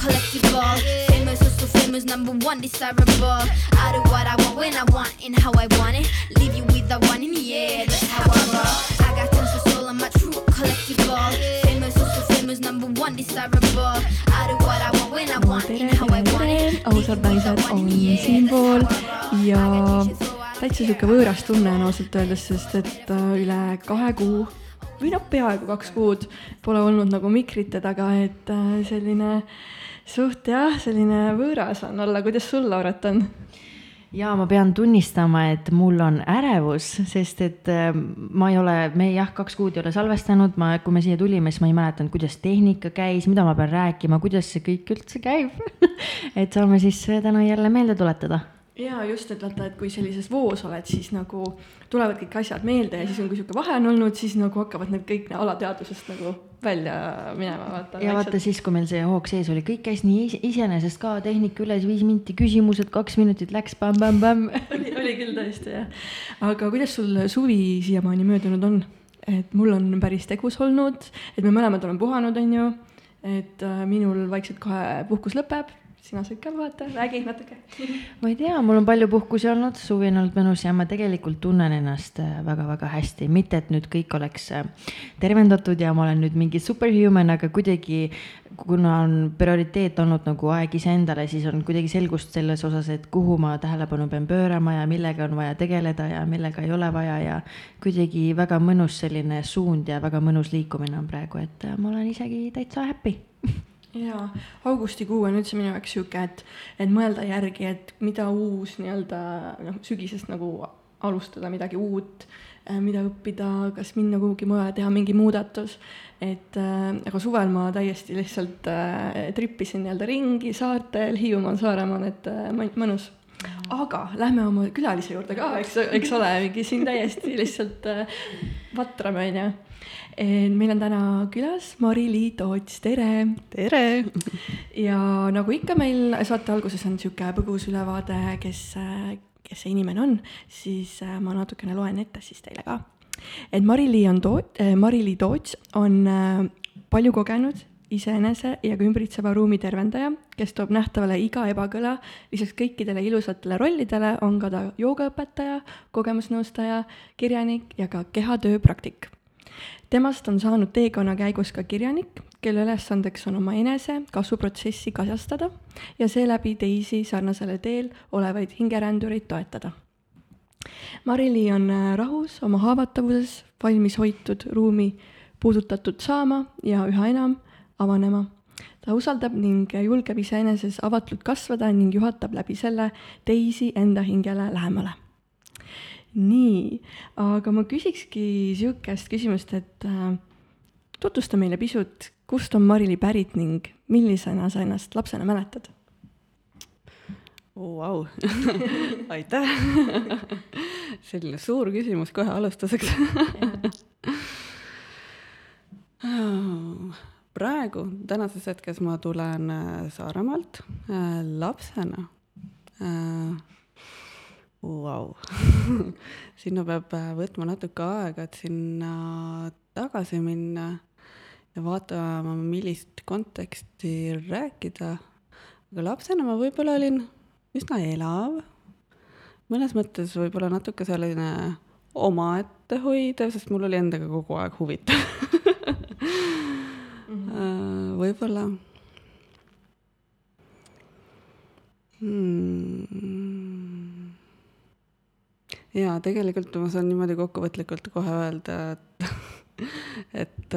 collectible. Famous, also famous, number one, desirable. I do what I want when I want and how I want it. Leave you with the one in the air, that's how I roll. I got tons of soul, I'm a true collectible. Famous, also famous, number one, desirable. I do what I want when I want and how I want it. ausad naised on siinpool ja täitsa sihuke võõras tunne on ausalt öeldes, sest et äh, üle kahe kuu või noh, peaaegu kaks kuud pole olnud nagu mikrite taga, et äh, selline suht jah, selline võõras on olla, kuidas sul, Lauret, on? ja ma pean tunnistama, et mul on ärevus, sest et äh, ma ei ole, me jah, kaks kuud ei ole salvestanud, ma, kui me siia tulime, siis ma ei mäletanud, kuidas tehnika käis, mida ma pean rääkima, kuidas see kõik üldse käib. Et saame siis täna jälle meelde tuletada ja just, et vaata, et kui sellises voos oled, siis nagu tulevad kõik asjad meelde ja siis on, kui sihuke vahe on olnud, siis nagu hakkavad need kõik alateadvusest nagu välja minema, vaata. ja vaata siis, kui meil see hoog sees oli, kõik käis nii is iseenesest ka, tehnika üles, viis minti küsimused, kaks minutit läks pämm-pämm-pämm oli, oli küll tõesti jah. aga kuidas sul suvi siiamaani möödunud on? et mul on päris tegus olnud, et me mõlemad oleme puhanud, on ju. et äh, minul vaikselt kohe puhkus lõpeb sina said ka vaata, räägi natuke. ma ei tea, mul on palju puhkusi olnud, suvi on olnud mõnus ja ma tegelikult tunnen ennast väga-väga äh, hästi, mitte et nüüd kõik oleks äh, tervendatud ja ma olen nüüd mingi superhuman, aga kuidagi kuna on prioriteet olnud nagu aeg iseendale, siis on kuidagi selgust selles osas, et kuhu ma tähelepanu pean pöörama ja millega on vaja tegeleda ja millega ei ole vaja ja kuidagi väga mõnus selline suund ja väga mõnus liikumine on praegu, et äh, ma olen isegi täitsa happy jaa, augustikuu on üldse minu jaoks sihuke, et, et mõelda järgi, et mida uus nii-öelda noh, sügisest nagu alustada midagi uut, mida õppida, kas minna kuhugi mujale, teha mingi muudatus. et äh, aga suvel ma täiesti lihtsalt äh, trippisin nii-öelda ringi saartel, Hiiumaal, Saaremaal, et äh, mõnus aga lähme oma külalise juurde ka, eks, eks ole, mingi siin täiesti lihtsalt äh, vatrame, onju meil on täna külas Mari-Lii Toots, tere! tere! ja nagu ikka meil saate alguses on niisugune põgus ülevaade, kes, kes see inimene on, siis äh, ma natukene loen ette siis teile ka. et Mari-Lii on Too-, äh, Mari-Lii Toots on äh, palju kogenud iseenese ja ka ümbritseva ruumi tervendaja, kes toob nähtavale iga ebakõla. lisaks kõikidele ilusatele rollidele on ka ta joogaõpetaja, kogemusnõustaja, kirjanik ja ka kehatöö praktik temast on saanud teekonna käigus ka kirjanik, kelle ülesandeks on oma enese kasvuprotsessi kasjastada ja seeläbi teisi sarnasele teel olevaid hingerändureid toetada. Mari-Li on äh, rahus oma haavatavuses, valmis hoitud ruumi puudutatud saama ja üha enam avanema. ta usaldab ning julgeb iseeneses avatult kasvada ning juhatab läbi selle teisi enda hingele lähemale. Nii, aga ma küsikski sihukest küsimust, et äh, tutvusta meile pisut, kust on Marili pärit ning millisena sa ennast lapsena mäletad? Vau, aitäh. Selline suur küsimus kohe alustuseks praegu, tänases hetkes ma tulen äh, Saaremaalt äh, lapsena äh, Vau, sinna peab äh, võtma natuke aega, et sinna tagasi minna ja vaatama, millist konteksti rääkida. aga lapsena ma võib-olla olin üsna elav, mõnes mõttes võib-olla natuke selline omaette hoidev, sest mul oli endaga kogu aeg huvitav. võib-olla hmm jaa, tegelikult ma saan niimoodi kokkuvõtlikult kohe öelda, et, et,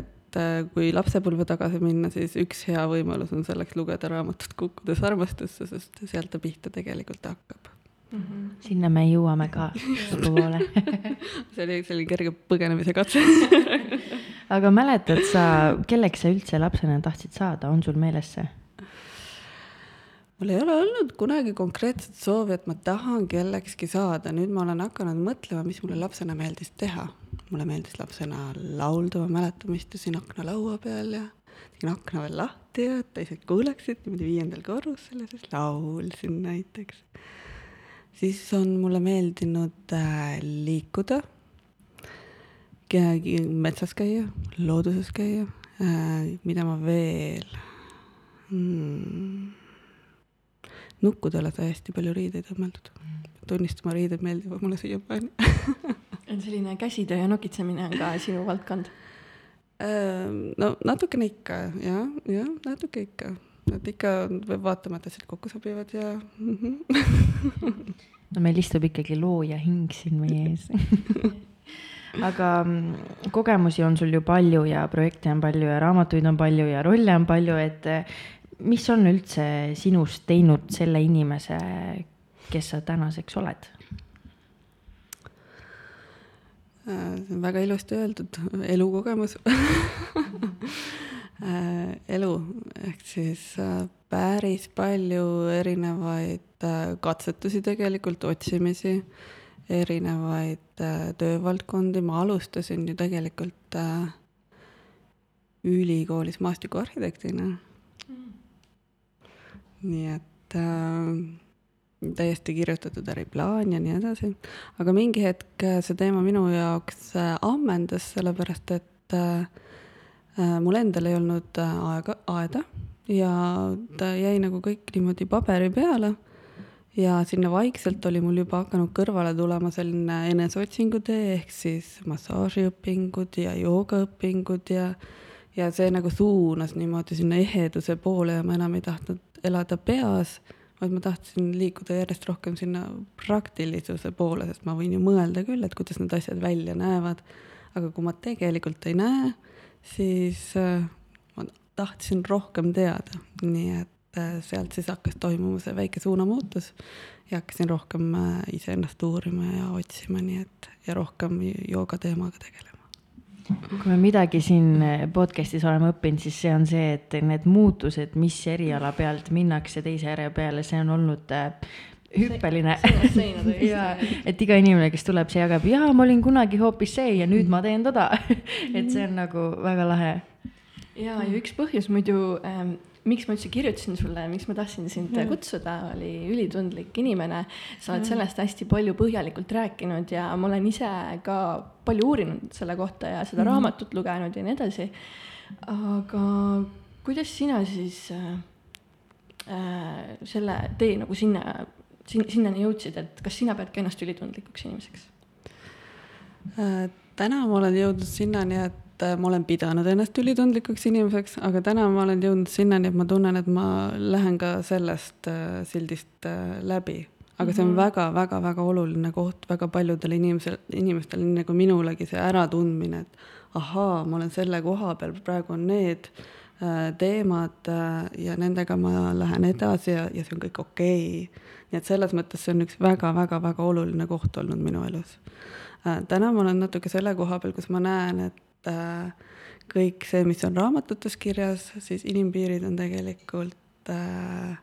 et kui lapsepõlve tagasi minna, siis üks hea võimalus on selleks lugeda raamatut Kukkudes armastusse, sest sealt ta pihta tegelikult hakkab mm. -hmm. sinna me jõuame ka lõpupoole see oli, see oli kerge põgenemise katse aga mäletad sa, kelleks sa üldse lapsena tahtsid saada, on sul meeles see? mul ei ole olnud kunagi konkreetset soovi, et ma tahan kellekski saada, nüüd ma olen hakanud mõtlema, mis mulle lapsena meeldis teha. mulle meeldis lapsena laulda, ma mäletan, ma istusin aknalaua peal ja tegin akna veel lahti ja teised kuuleksid niimoodi viiendal korrusel ja siis laulsin näiteks. siis on mulle meeldinud äh, liikuda, metsas käia, looduses käia äh,, mida ma veel mm. nukkudele sai hästi palju riideid õmmeldud. tunnistama, riided meeldivad mulle siiamaani selline käsitöö ja nokitsemine on ka sinu valdkond? Ehm, no natukene ikka jah, jah, natuke ikka, et ikka peab vaatama, et asjad kokku sobivad ja mm. -hmm. no meil istub ikkagi looja hing siin meie ees aga mm, kogemusi on sul ju palju ja projekte on palju ja raamatuid on palju ja rolle on palju, et eh, mis on üldse sinust teinud selle inimese, kes sa tänaseks oled? Äh, väga ilusti öeldud, elukogemus äh, elu ehk siis äh, päris palju erinevaid katsetusi tegelikult, otsimisi, erinevaid töövaldkondi, ma alustasin ju tegelikult ülikoolis maastikuarhitektina mm.. nii et äh, täiesti kirjutatud äriplaan ja nii edasi. aga mingi hetk äh, see teema minu jaoks äh, ammendas, sellepärast et äh, mul endal ei olnud aega, aeda ja ta jäi nagu kõik niimoodi paberi peale. Ja sinna vaikselt oli mul juba hakanud kõrvale tulema selline eneseotsingu tee ehk siis massaažiõpingud ja joogaõpingud ja, ja see nagu suunas niimoodi sinna eheduse poole ja ma enam ei tahtnud elada peas vaid ma tahtsin liikuda järjest rohkem sinna praktilisuse poole, sest ma võin ju mõelda küll, et kuidas need asjad välja näevad. aga kui ma tegelikult ei näe, siis äh, ma tahtsin rohkem teada, nii et äh, sealt siis hakkas toimuma see väike suunamuutus. Ja hakkasin rohkem äh, iseennast uurima ja otsima, nii et ja rohkem jooga teemaga tegelema. Kui me midagi siin podcast'is oleme õppinud, siis see on see, et need muutused, mis eriala pealt minnakse teise järje peale, see on olnud äh, hüppeline. ja, et iga inimene, kes tuleb, see jagab, jaa, ma olin kunagi hoopis see ja nüüd ma teen toda. Et see on nagu väga lahe. ja, ja üks põhjus muidu ähm, miks ma üldse kirjutasin sulle, miks ma tahtsin sind mm. kutsuda, oli ülitundlik inimene. sa oled mm. sellest hästi palju põhjalikult rääkinud ja ma olen ise ka palju uurinud selle kohta ja seda mm. raamatut lugenud ja nii edasi. aga kuidas sina siis äh, äh, selle tee nagu sinna, sinnani jõudsid, et kas sina peadki ennast ülitundlikuks inimeseks äh,? täna ma olen jõudnud sinnani, et et äh, ma olen pidanud ennast ülitundlikuks inimeseks, aga täna ma olen jõudnud sinnani, et ma tunnen, et ma lähen ka sellest äh, sildist äh, läbi. aga see on väga-väga-väga mhm. oluline koht väga paljudele inimesele, inimestele, nii nagu minulegi, see äratundmine, et ahaa, ma olen selle koha peal, praegu on need teemad ja nendega ma lähen edasi ja, ja see on kõik okei okay. nii et selles mõttes see on üks väga-väga-väga oluline koht olnud minu elus. täna ma olen natuke selle koha peal, kus ma näen, et äh, kõik see, mis on raamatutes kirjas, siis inimpiirid on tegelikult äh,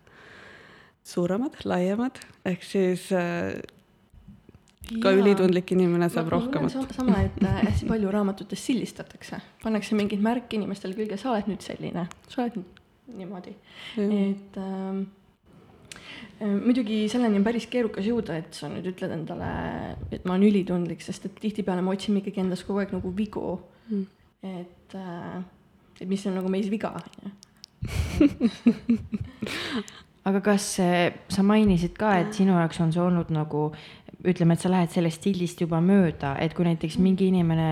suuremad, laiemad, ehk siis äh, ka Jaa. ülitundlik inimene saab no, rohkemat. sama, et äh, hästi palju raamatutes sildistatakse, pannakse mingeid märke inimestele külge, sa oled nüüd selline, sa oled nüüd niimoodi, et ähm, äh, muidugi selleni on päris keerukas jõuda, et sa nüüd ütled endale, et ma olen ülitundlik, sest et tihtipeale me otsime ikkagi endas kogu aeg nagu vigu. mm.. Et, äh, et mis on nagu meis viga, on ju. aga kas sa mainisid ka, et sinu jaoks on see olnud nagu ütleme, et sa lähed sellest sildist juba mööda, et kui näiteks mm. mingi inimene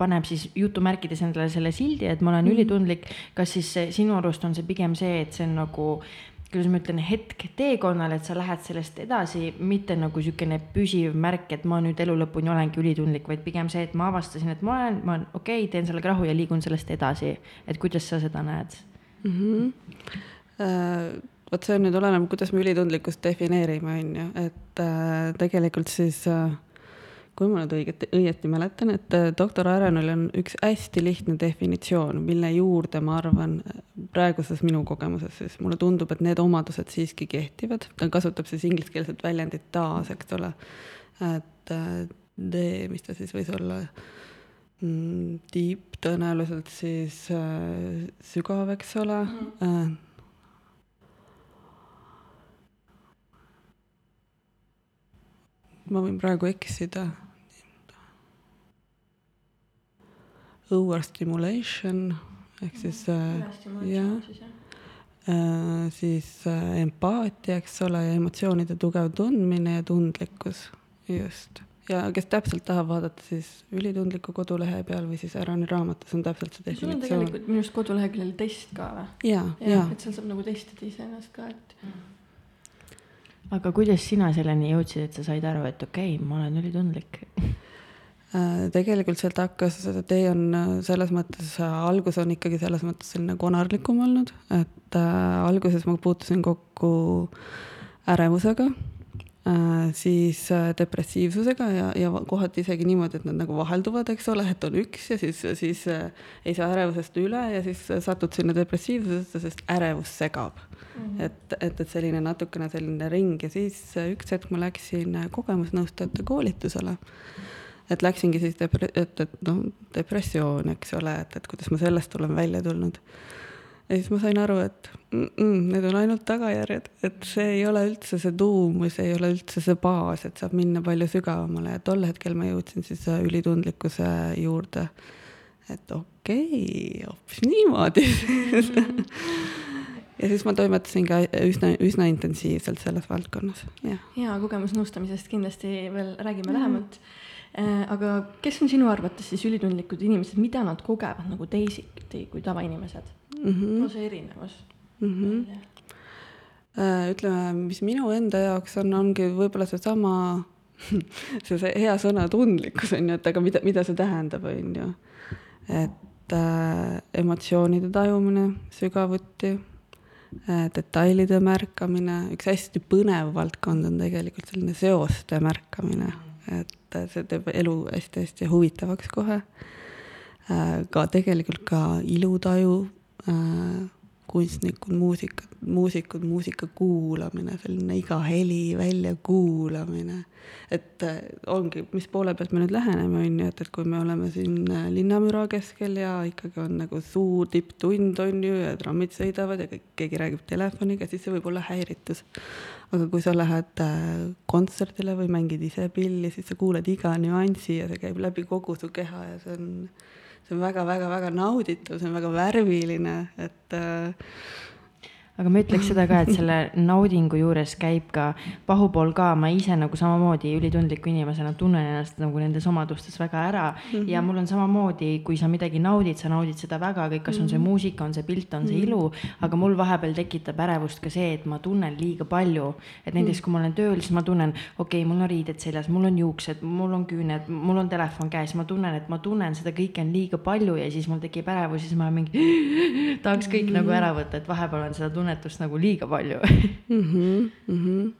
paneb siis jutumärkides endale selle sildi, et ma olen mm. ülitundlik, kas siis sinu arust on see pigem see, et see on nagu kuidas ma ütlen, hetk teekonnal, et sa lähed sellest edasi, mitte nagu niisugune püsiv märk, et ma nüüd elu lõpuni olengi ülitundlik, vaid pigem see, et ma avastasin, et ma olen, ma olen okei okay,, teen sellega rahu ja liigun sellest edasi. et kuidas sa seda näed mm? -hmm. Uh, vot see nüüd oleneb, kuidas me ülitundlikkust defineerime, on ju, et uh, tegelikult siis uh, kui ma nüüd õiget, õieti mäletan, et äh, doktor Arenul on üks hästi lihtne definitsioon, mille juurde ma arvan, praeguses minu kogemuses siis mulle tundub, et need omadused siiski kehtivad, ta kasutab siis ingliskeelset väljendit taas, eks ole. et äh, mis ta siis võis olla mm,, deep tõenäoliselt siis äh, sügav, eks ole mm. -hmm. ma võin praegu eksida overstimulation ehk siis äh, jah, äh, siis äh, empaatia, eks ole, ja emotsioonide tugev tundmine ja tundlikkus, just. ja kes täpselt tahab vaadata, siis ülitundliku kodulehe peal või siis Ärani raamatus on täpselt see sul on definitsioon. tegelikult minu arust koduleheküljel test ka või? ja, ja et seal saab nagu testida iseennast ka, et aga kuidas sina selleni jõudsid, et sa said aru, et okei okay,, ma olen ülitundlik? Äh, tegelikult sealt hakkas, tee on äh, selles mõttes, algus on ikkagi selles mõttes selline konarlikum olnud, et äh, alguses ma puutusin kokku ärevusega äh,, siis äh, depressiivsusega ja, ja kohati isegi niimoodi, et nad nagu vahelduvad, eks ole, et on üks ja siis, siis äh, ei saa ärevusest üle ja siis satud sinna depressiivsusesse, sest ärevus segab mm. -hmm. et, et, et selline natukene selline ring ja siis äh, üks hetk ma läksin äh, kogemusnõustajate koolitusele et läksingi siis depre-, et, et noh, depressioon, eks ole, et, et kuidas ma sellest olen välja tulnud. ja siis ma sain aru, et mm -mm, need on ainult tagajärjed, et see ei ole üldse see tuum või see ei ole üldse see baas, et saab minna palju sügavamale ja tol hetkel ma jõudsin siis äh, ülitundlikkuse juurde. et okei okay,, hoopis niimoodi ja siis ma toimetasin ka üsna, üsna intensiivselt selles valdkonnas, jah. ja kogemusnõustamisest kindlasti veel räägime mm. lähemalt Äh, aga kes on sinu arvates siis ülitundlikud inimesed, mida nad kogevad nagu teisiti kui tavainimesed mm? -hmm. no see erinevus mm. -hmm. ütleme, mis minu enda jaoks on, ongi võib-olla seesama, see, see hea sõna tundlikkus on ju, et aga mida, mida see tähendab, on ju. et äh, emotsioonide tajumine sügavuti äh,, detailide märkamine, üks hästi põnev valdkond on tegelikult selline seoste märkamine, et et see teeb elu hästi-hästi huvitavaks kohe. Äh, ka tegelikult ka ilutaju, äh, kunstnikud, muusikud, muusikud, muusika kuulamine, selline iga heli väljakuulamine. et äh, ongi, mis poole pealt me nüüd läheneme, on ju, et, et kui me oleme siin linnamüra keskel ja ikkagi on nagu suur tipptund, on ju, ja trammid sõidavad ja kõik, keegi räägib telefoniga, siis see võib olla häiritus aga kui sa lähed äh, kontserdile või mängid ise pilli, siis sa kuuled iga nüansi ja see käib läbi kogu su keha ja see on, see on väga-väga-väga nauditav, see on väga värviline, et äh, aga ma ütleks seda ka, et selle naudingu juures käib ka pahupool ka, ma ise nagu samamoodi ülitundliku inimesena tunnen ennast nagu nendes omadustes väga ära mm. -hmm. ja mul on samamoodi, kui sa midagi naudid, sa naudid seda väga, kõik, kas on see mhm. muusika, on see pilt, on see -hmm. ilu, aga mul vahepeal tekitab ärevust ka see, et ma tunnen liiga palju. et näiteks, mhm. kui ma olen tööl, siis ma tunnen, okei okay,, mul on riided seljas, mul on juuksed, mul on küüned, mul on telefon käes, ma tunnen, et ma tunnen seda kõike on liiga palju ja siis mul tekib ärevus ja siis ma mingi tahaks kõik mm -hmm. nagu ära võtta, et vahepeal on seda tunnetust nagu liiga palju mm. -hmm, mm -hmm.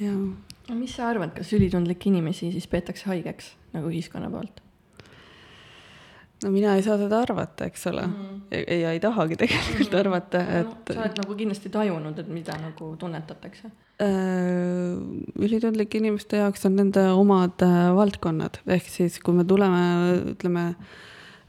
jaa. mis sa arvad, kas ülitundlikke inimesi siis peetakse haigeks nagu ühiskonna poolt? no mina ei saa seda arvata, eks ole mm. -hmm. ja, ja ei tahagi tegelikult mm -hmm. arvata, et no,. sa oled nagu kindlasti tajunud, et mida nagu tunnetatakse äh,? ülitundlike inimeste jaoks on nende omad äh, valdkonnad, ehk siis kui me tuleme, ütleme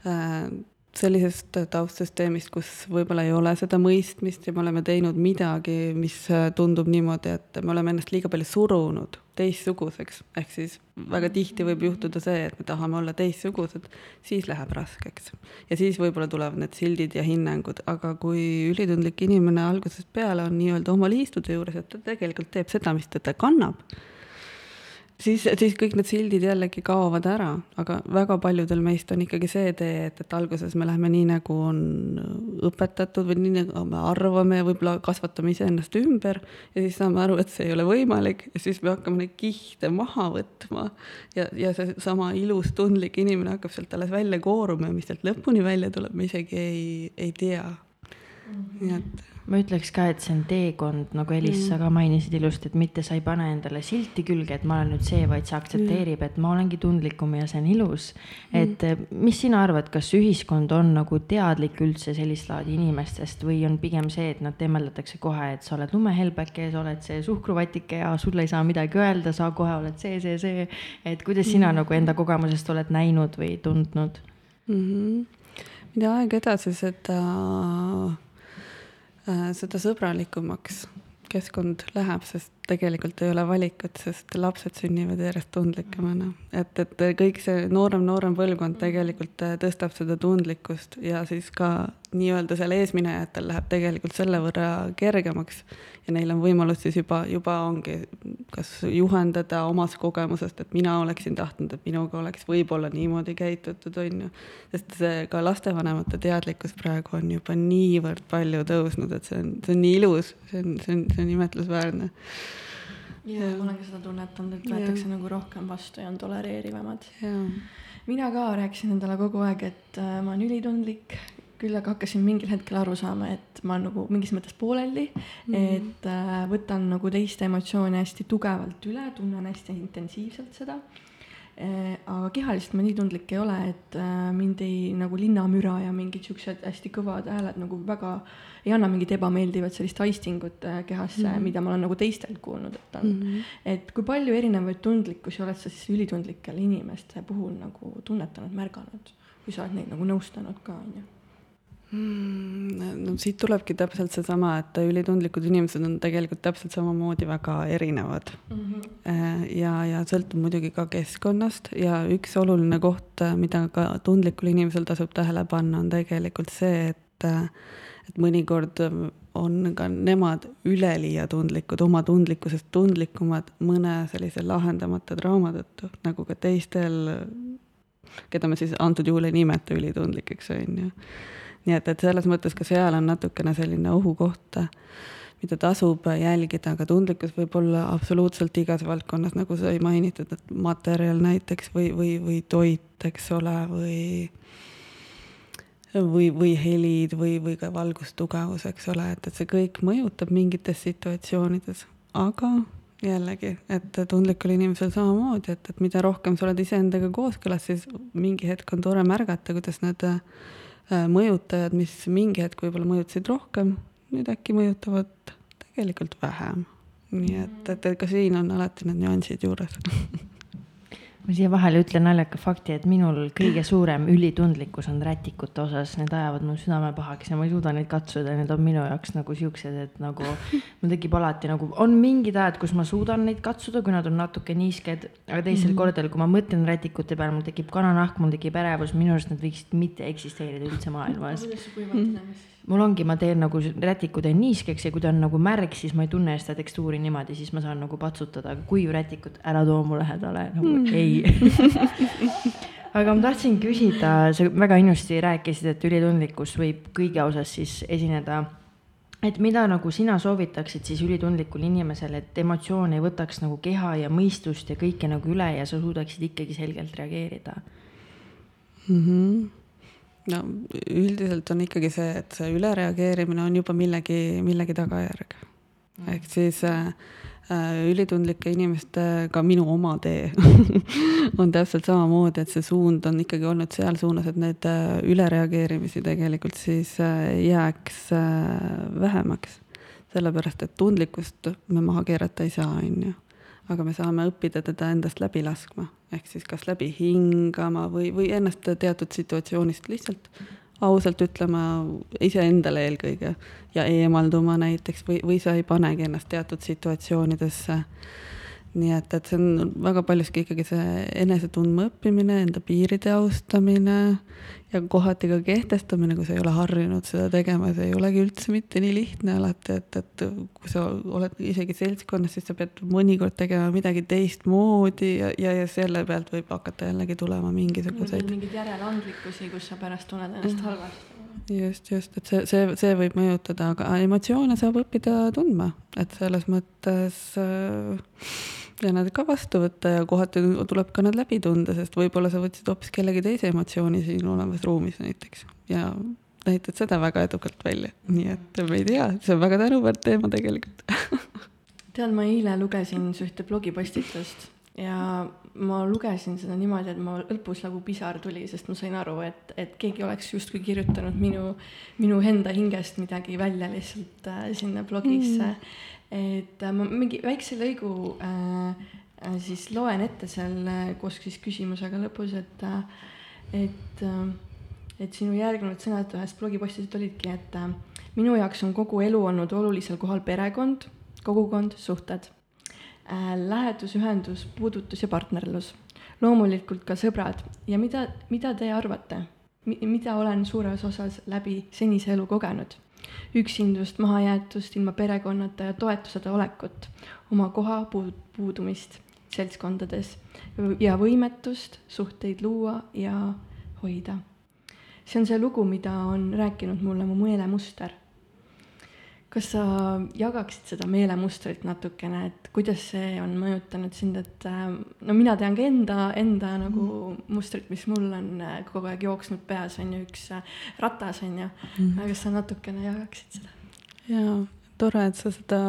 äh, sellisest taustsüsteemist, kus võib-olla ei ole seda mõistmist ja me oleme teinud midagi, mis tundub niimoodi, et me oleme ennast liiga palju surunud teistsuguseks, ehk siis väga tihti võib juhtuda see, et me tahame olla teistsugused, siis läheb raskeks. ja siis võib-olla tulevad need sildid ja hinnangud, aga kui ülitundlik inimene algusest peale on nii-öelda oma liistude juures, et ta tegelikult teeb seda, mis teda kannab siis, siis kõik need sildid jällegi kaovad ära, aga väga paljudel meist on ikkagi see tee, et, et alguses me läheme nii, nagu on õpetatud või nii, nagu me arvame võib-olla kasvatame iseennast ümber ja siis saame aru, et see ei ole võimalik ja siis me hakkame neid kihte maha võtma ja, ja seesama ilus, tundlik inimene hakkab sealt alles välja kooruma ja mis sealt lõpuni välja tuleb, me isegi ei, ei tea. Nii et ma ütleks ka, et see on teekond, nagu Elis mm., sa ka mainisid ilusti, et mitte sa ei pane endale silti külge, et ma olen nüüd see, vaid see aktsepteerib mm., et ma olengi tundlikum ja see on ilus mm.. et eh, mis sina arvad, kas ühiskond on nagu teadlik üldse sellist laadi inimestest või on pigem see, et nad temmeldatakse kohe, et sa oled lumehelbeke, sa oled see suhkruvatike ja sulle ei saa midagi öelda, sa kohe oled see, see, see. et kuidas sina mm. nagu enda kogemusest oled näinud või tundnud mm? -hmm. mida aeg edasi, seda Äh, seda sõbralikumaks keskkond läheb, sest tegelikult ei ole valikut, sest lapsed sünnivad järjest tundlikumana. et, et kõik see noorem, noorem põlvkond tegelikult äh, tõstab seda tundlikkust ja siis ka nii-öelda seal eesminejatel läheb tegelikult selle võrra kergemaks. ja neil on võimalus siis juba, juba ongi kas juhendada omast kogemusest, et mina oleksin tahtnud, et minuga oleks võib-olla niimoodi käitutud, on ju. sest see ka lastevanemate teadlikkus praegu on juba niivõrd palju tõusnud, et see on, see on nii ilus, see on, see on, see on imetlusväärne ja ma olen ka seda tunnetanud, et võetakse nagu rohkem vastu ja on tolereerivamad. mina ka rääkisin endale kogu aeg, et äh, ma olen ülitundlik, küll aga hakkasin mingil hetkel aru saama, et ma olen nagu mingis mõttes pooleldi mm, -hmm. et äh, võtan nagu teiste emotsioone hästi tugevalt üle, tunnen hästi intensiivselt seda äh,. Aga kehaliselt ma nii tundlik ei ole, et äh, mind ei nagu linnamüra ja mingid siuksed hästi kõvad hääled nagu väga ei anna mingit ebameeldivat sellist aistingut äh, kehasse mm, -hmm. mida ma olen nagu teistelt kuulnud, et on mm. -hmm. et kui palju erinevaid tundlikkusi oled sa siis ülitundlike inimeste puhul nagu tunnetanud, märganud, kui sa oled neid nagu nõustanud ka, on ju? Mm, no siit tulebki täpselt seesama, et ülitundlikud inimesed on tegelikult täpselt samamoodi väga erinevad mm. -hmm. ja, ja sõltub muidugi ka keskkonnast ja üks oluline koht, mida ka tundlikul inimesel tasub tähele panna, on tegelikult see, et et mõnikord on ka nemad üleliia tundlikud, oma tundlikkusest tundlikumad mõne sellise lahendamata trauma tõttu, nagu ka teistel, keda me siis antud juhul ei nimeta ülitundlikeks, on ju. Nii et, et selles mõttes ka seal on natukene selline ohukoht, mida tasub jälgida, aga tundlikkus võib olla absoluutselt igas valdkonnas, nagu sai mainitud, et materjal näiteks või, või, või toit, eks ole, või või, või helid või, või ka valgustugevus, eks ole, et, et see kõik mõjutab mingites situatsioonides, aga jällegi, et tundlikul inimesel samamoodi, et, et mida rohkem sa oled iseendaga kooskõlas, siis mingi hetk on tore märgata, kuidas need äh, mõjutajad, mis mingi hetk võib-olla mõjutasid rohkem, nüüd äkki mõjutavad tegelikult vähem. nii et, et ka siin on alati need nüansid juures ma siia vahele ütlen naljaka fakti, et minul kõige suurem ülitundlikkus on rätikute osas, need ajavad mu südame pahaks ja ma ei suuda neid katsuda, need on minu jaoks nagu siuksed, et nagu mul tekib alati nagu, on mingid ajad, kus ma suudan neid katsuda, kui nad on natuke niisked, aga teisel mm -hmm. kordadel, kui ma mõtlen rätikute peale, mul tekib kananahk, mul tekib ärevus, minu arust nad võiksid mitte eksisteerida üldse maailmas. kuidas sa kuivatad ennast? Mul ongi, ma teen nagu rätiku teen niiskeks ja kui ta on nagu märg, siis ma ei tunne seda tekstuuri niimoodi, siis ma saan nagu patsutada, aga kuivrätikut ära too mu lähedale, nagu mm. ei aga ma tahtsin küsida, sa väga ilusti rääkisid, et ülitundlikkus võib kõige osas siis esineda. et mida nagu sina soovitaksid siis ülitundlikule inimesele, et emotsioon ei võtaks nagu keha ja mõistust ja kõike nagu üle ja sa suudaksid ikkagi selgelt reageerida mm? -hmm no üldiselt on ikkagi see, et see ülereageerimine on juba millegi, millegi tagajärg. Mm.. ehk siis äh, äh, ülitundlike inimeste, ka minu oma tee on täpselt samamoodi, et see suund on ikkagi olnud seal suunas, et need äh, ülereageerimisi tegelikult siis äh, jääks äh, vähemaks. sellepärast, et tundlikkust me maha keerata ei saa, on ju aga me saame õppida teda endast läbi laskma, ehk siis kas läbi hingama või, või ennast teatud situatsioonist lihtsalt ausalt ütlema iseendale eelkõige ja eemalduma näiteks või, või sa ei panegi ennast teatud situatsioonidesse nii et, et see on väga paljuski ikkagi see enese tundma õppimine, enda piiride austamine ja kohati ka kehtestamine, kui sa ei ole harjunud seda tegema, see ei olegi üldse mitte nii lihtne alati, et, et kui sa oled isegi seltskonnas, siis sa pead mõnikord tegema midagi teistmoodi ja, ja, ja selle pealt võib hakata jällegi tulema mingisuguseid. mingeid järeleandlikkusi, kus sa pärast tunned ennast halvasti just, just, et see, see, see võib mõjutada, aga emotsioone saab õppida tundma, et selles mõttes äh, ja nad ka vastu võtta ja kohati tuleb ka nad läbi tunda, sest võib-olla sa võtsid hoopis kellegi teise emotsiooni siin olevas ruumis näiteks ja näitad seda väga edukalt välja, nii et ma ei tea, see on väga tänuväärt teema tegelikult. Tead, ma eile lugesin ühte blogipostitust ja ma lugesin seda niimoodi, et ma lõpus nagu pisar tuli, sest ma sain aru, et, et keegi oleks justkui kirjutanud minu, minu enda hingest midagi välja lihtsalt äh, sinna blogisse. Mm et äh, ma mingi väikse lõigu äh, äh, siis loen ette seal äh, koos siis küsimusega lõpus, et et et sinu järgnenud sõnad ühest blogipostisest olidki, et minu jaoks on kogu elu olnud olulisel kohal perekond, kogukond, suhted. äh, lähedus, ühendus, puudutus ja partnerlus. loomulikult ka sõbrad ja mida, mida te arvate, mida olen suures osas läbi senise elu kogenud? Üksindust, mahajäetust, ilma perekonnata ja toetuseta olekut, oma koha puud-, puudumist seltskondades ja võimetust suhteid luua ja hoida. see on see lugu, mida on rääkinud mulle mu meelemuster. Kas sa jagaksid seda meelemustrit natukene, et kuidas see on mõjutanud sind, et äh, no mina tean ka enda, enda nagu mm. mustrit, mis mul on äh, kogu aeg jooksnud peas, on ju, üks äh, ratas, on ju mm.. kas sa natukene jagaksid seda? jaa, tore, et sa seda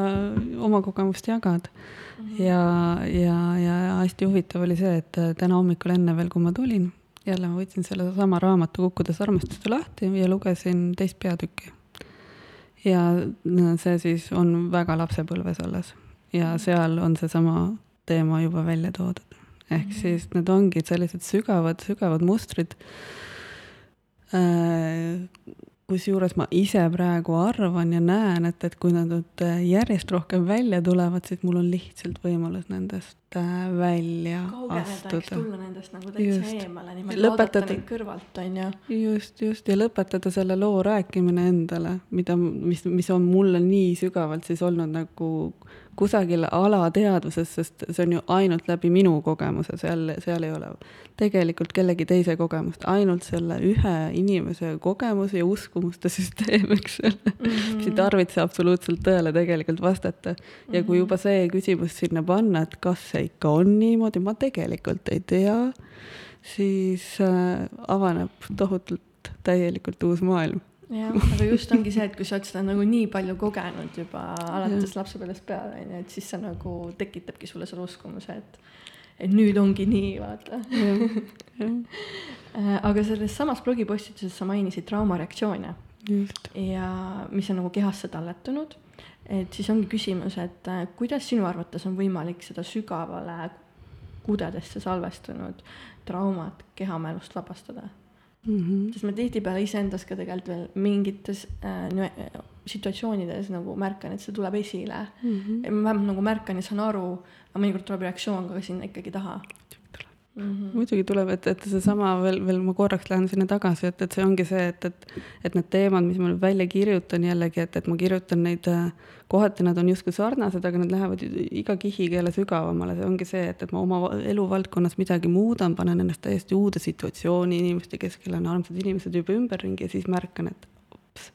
oma kogemust jagad mm. -hmm. ja, ja, ja hästi huvitav oli see, et täna hommikul enne veel, kui ma tulin jälle ma võtsin sellesama raamatu Kukkudes armastuse lahti ja lugesin teist peatükki. Ja see siis on väga lapsepõlves alles ja seal on seesama teema juba välja toodud. ehk mhm. siis need ongi sellised sügavad, sügavad mustrid äh, kusjuures ma ise praegu arvan ja näen, et, et kui nad nüüd äh, järjest rohkem välja tulevad, siis mul on lihtsalt võimalus nendest äh, välja kaugeneda, astuda. tulla nendest nagu täitsa just. eemale, niimoodi vaadata neid kõrvalt, on ju. just, just ja lõpetada selle loo rääkimine endale, mida, mis, mis on mulle nii sügavalt siis olnud nagu kusagil alateadvuses, sest see on ju ainult läbi minu kogemuse, seal, seal ei ole tegelikult kellegi teise kogemust, ainult selle ühe inimese kogemus ja uskumuste süsteem, eks ole mm, -hmm. mis ei tarvitse absoluutselt tõele tegelikult vastata. ja kui juba see küsimus sinna panna, et kas see ikka on niimoodi, ma tegelikult ei tea, siis äh, avaneb tohutult täielikult uus maailm jah, aga just ongi see, et kui sa oled seda nagu nii palju kogenud juba alates lapsepõlvest peale, on ju, et siis see nagu tekitabki sulle selle uskumuse, et et nüüd ongi nii, vaata. Äh, aga selles samas blogipostituses sa mainisid traumareaktsioone. ja mis on nagu kehasse talletunud. et siis ongi küsimus, et äh, kuidas sinu arvates on võimalik seda sügavale kudedesse salvestunud traumat kehamälust vabastada mm. -hmm. sest ma tihtipeale iseendas ka tegelikult veel mingites äh, situatsioonides nagu märkan, et see tuleb esile mm. -hmm. ma vähemalt nagu märkan ja saan aru, aga mõnikord tuleb reaktsioon ka sinna ikkagi taha. Mm -hmm. muidugi tuleb, et, et seesama veel, veel ma korraks lähen sinna tagasi, et, et see ongi see, et, et, et need teemad, mis ma välja kirjutan jällegi, et, et ma kirjutan neid, äh, kohati nad on justkui sarnased, aga nad lähevad iga kihikeele sügavamale, see ongi see, et, et ma oma eluvaldkonnas midagi muudan, panen ennast täiesti uude situatsiooni inimeste keskel, on armsad inimesed juba ümberringi ja siis märkan, et ups,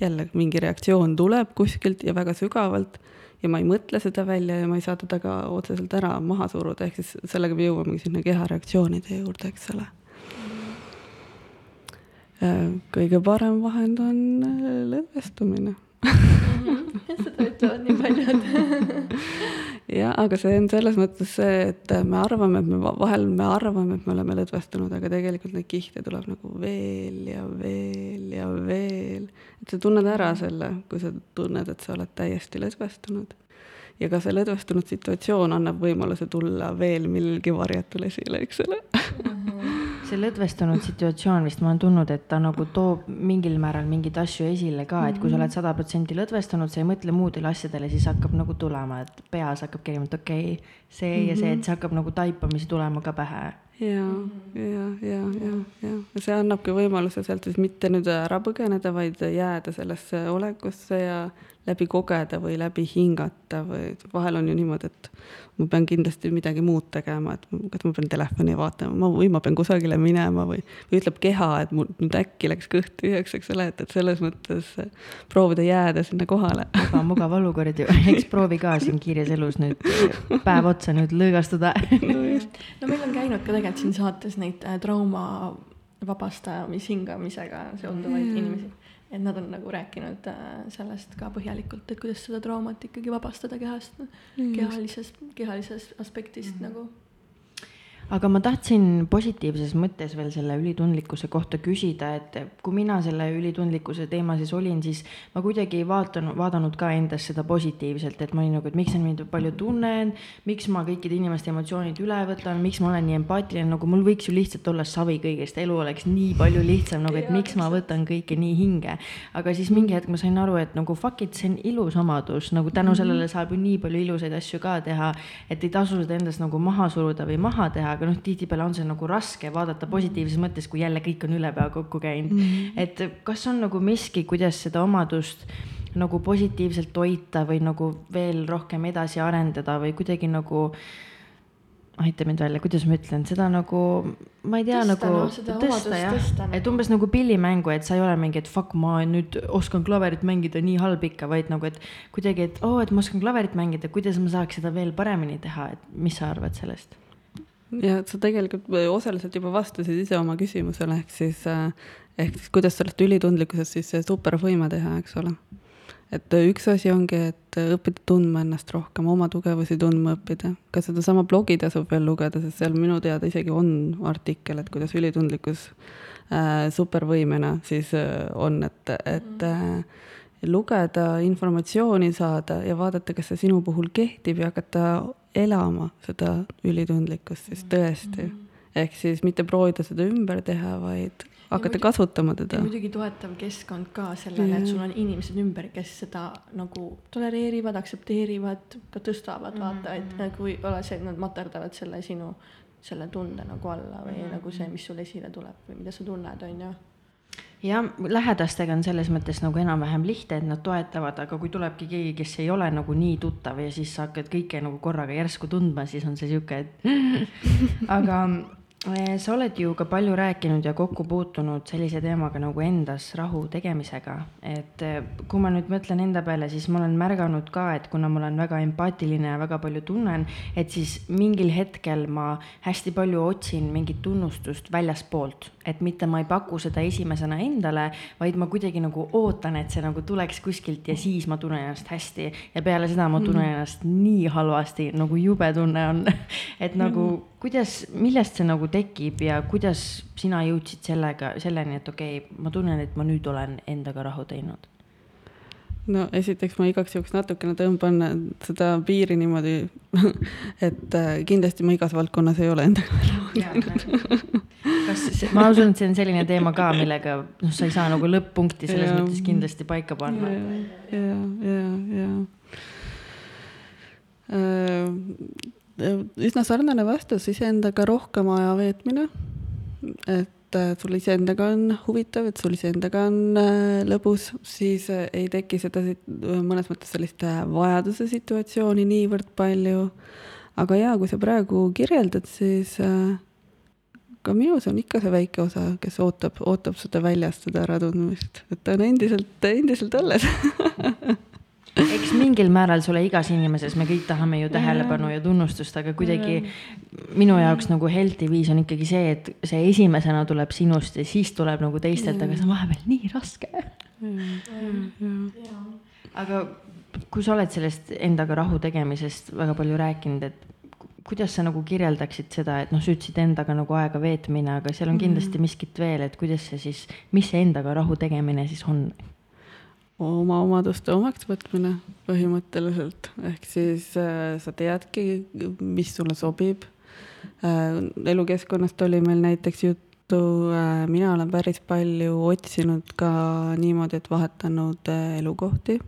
jälle mingi reaktsioon tuleb kuskilt ja väga sügavalt ja ma ei mõtle seda välja ja ma ei saa teda ka otseselt ära maha suruda, ehk siis sellega me jõuamegi sinna kehareaktsioonide juurde, eks ole. kõige parem vahend on äh, lõdvestumine seda ütlevad nii paljud jah, aga see on selles mõttes see, et me arvame, et me vahel me arvame, et me oleme lõdvestunud, aga tegelikult neid kihte tuleb nagu veel ja veel ja veel. et sa tunned ära selle, kui sa tunned, et sa oled täiesti lõdvestunud. ja ka see lõdvestunud situatsioon annab võimaluse tulla veel millelgi varjatul esile, eks ole see lõdvestunud situatsioon vist ma olen tundnud, et ta nagu toob mingil määral mingeid asju esile ka, et kui sa oled sada protsenti lõdvestunud, sa ei mõtle muudele asjadele, siis hakkab nagu tulema, et peas hakkab käima, et okei okay,, see mm -hmm. ja see, et see hakkab nagu taipamisi tulema ka pähe. Ja, ja, ja, ja, ja see annabki võimaluse sealt siis mitte nüüd ära põgeneda, vaid jääda sellesse olekusse ja läbi kogeda või läbi hingata või vahel on ju niimoodi, et ma pean kindlasti midagi muud tegema, et kas ma pean telefoni vaatama või ma pean kusagile minema või, või ütleb keha, et mul nüüd äkki läks kõht tühjaks, eks ole, et, et selles mõttes proovida jääda sinna kohale. väga mugav olukord ju, eks proovi ka siin kiires elus nüüd päev otsa nüüd lõõgastuda no just, no meil on käinud ka tegelikult siin saates neid äh, trauma vabastamis hingamisega seonduvaid mm. inimesi et nad on nagu rääkinud äh, sellest ka põhjalikult, et kuidas seda traumat ikkagi vabastada kehast mm., kehalisest, kehalisest aspektist mm. nagu. Aga ma tahtsin positiivses mõttes veel selle ülitundlikkuse kohta küsida, et kui mina selle ülitundlikkuse teema sees olin, siis ma kuidagi ei vaatanud, vaadanud ka endas seda positiivselt, et ma olin nagu, et miks ma nii palju tunnen, miks ma kõikide inimeste emotsioonid üle võtan, miks ma olen nii empaatiline, nagu mul võiks ju lihtsalt olla savi kõigest, elu oleks nii palju lihtsam, nagu et miks ma võtan kõike nii hinge. aga siis mingi hetk ma sain aru, et nagu fuck it, see on ilus omadus, nagu tänu mhm. sellele saab ju nii palju ilusaid asju ka teha, et ei tasu seda endast nagu maha suruda või maha teha aga noh, tihtipeale on see nagu raske vaadata positiivses mõttes, kui jälle kõik on ülepea kokku käinud mm. -hmm. et kas on nagu miski, kuidas seda omadust nagu positiivselt hoida või nagu veel rohkem edasi arendada või kuidagi nagu aita mind välja, kuidas ma ütlen, seda nagu, ma ei tea, nagu no, tõsta jah, et umbes nagu pillimängu, et sa ei ole mingi, et fuck, ma nüüd oskan klaverit mängida nii halb ikka, vaid nagu, et kuidagi, et oo oh,, et ma oskan klaverit mängida, kuidas ma saaks seda veel paremini teha, et mis sa arvad sellest? Ja sa tegelikult osaliselt juba vastasid ise oma küsimusele, ehk siis, äh, ehk siis kuidas sellest ülitundlikkusest siis supervõime teha, eks ole. et üks asi ongi, et õppida tundma ennast rohkem, oma tugevusi tundma õppida. ka sedasama blogi tasub veel lugeda, sest seal minu teada isegi on artikkel, et kuidas ülitundlikkus äh, supervõimena siis äh, on, et, et äh, lugeda, informatsiooni saada ja vaadata, kas see sinu puhul kehtib ja hakata elama seda ülitundlikkust siis tõesti mm. -hmm. ehk siis mitte proovida seda ümber teha, vaid hakata kasutama teda. muidugi toetav keskkond ka sellele, et sul on inimesed ümber, kes seda nagu tolereerivad, aktsepteerivad, ka tõstavad mm, -hmm. vaata, et mhm. nagu ei ole see, et nad materdavad selle sinu, selle tunde nagu alla või mm -hmm. nagu see, mis sul esile tuleb või mida sa tunned, on ju jah, lähedastega on selles mõttes nagu enam-vähem lihtne, et nad toetavad, aga kui tulebki keegi, kes ei ole nagu nii tuttav ja siis sa hakkad kõike nagu korraga järsku tundma, siis on see sihuke, et aga sa oled ju ka palju rääkinud ja kokku puutunud sellise teemaga nagu endas rahu tegemisega, et eh, kui ma nüüd mõtlen enda peale, siis ma olen märganud ka, et kuna ma olen väga empaatiline ja väga palju tunnen, et siis mingil hetkel ma hästi palju otsin mingit tunnustust väljaspoolt, et mitte ma ei paku seda esimesena endale, vaid ma kuidagi nagu ootan, et see nagu tuleks kuskilt ja siis ma tunnen ennast hästi. Ja peale seda ma tunnen mm. ennast nii halvasti, nagu jube tunne on. Et nagu mm. kuidas, millest see nagu tekib ja kuidas sina jõudsid sellega, selleni, et okei okay,, ma tunnen, et ma nüüd olen endaga rahu teinud? no esiteks ma igaks juhuks natukene tõmban seda piiri niimoodi, et äh, kindlasti ma igas valdkonnas ei ole endaga rahu teinud. kas, ma usun, et see on selline teema ka, millega noh, sa ei saa nagu lõpp-punkti selles ja, mõttes kindlasti paika panna. ja, ja, ja, ja üsna sarnane vastus, iseendaga rohkem aja veetmine. et äh, sul iseendaga on huvitav, et sul iseendaga on äh, lõbus, siis äh, ei teki seda mõnes mõttes sellist vajaduse situatsiooni niivõrd palju. aga jaa, kui sa praegu kirjeldad, siis ka minus on ikka see väike osa, kes ootab, ootab seda väljast, seda äratundmist, et ta on endiselt, endiselt alles eks mingil määral sulle igas inimeses, me kõik tahame ju tähelepanu ja tunnustust, aga kuidagi minu jaoks nagu healthy viis on ikkagi see, et see esimesena tuleb sinust ja siis tuleb nagu teistelt, aga see on vahepeal nii raske. aga kui sa oled sellest endaga rahu tegemisest väga palju rääkinud, et kuidas sa nagu kirjeldaksid seda, et noh, sa ütlesid endaga nagu aega veetmine, aga seal on kindlasti miskit veel, et kuidas see siis, mis see endaga rahu tegemine siis on? Oma omaduste omaks võtmine põhimõtteliselt, ehk siis äh, sa teadki, mis sulle sobib äh,. elukeskkonnast oli meil näiteks juttu äh,, mina olen päris palju otsinud ka niimoodi, et vahetanud äh, elukohti.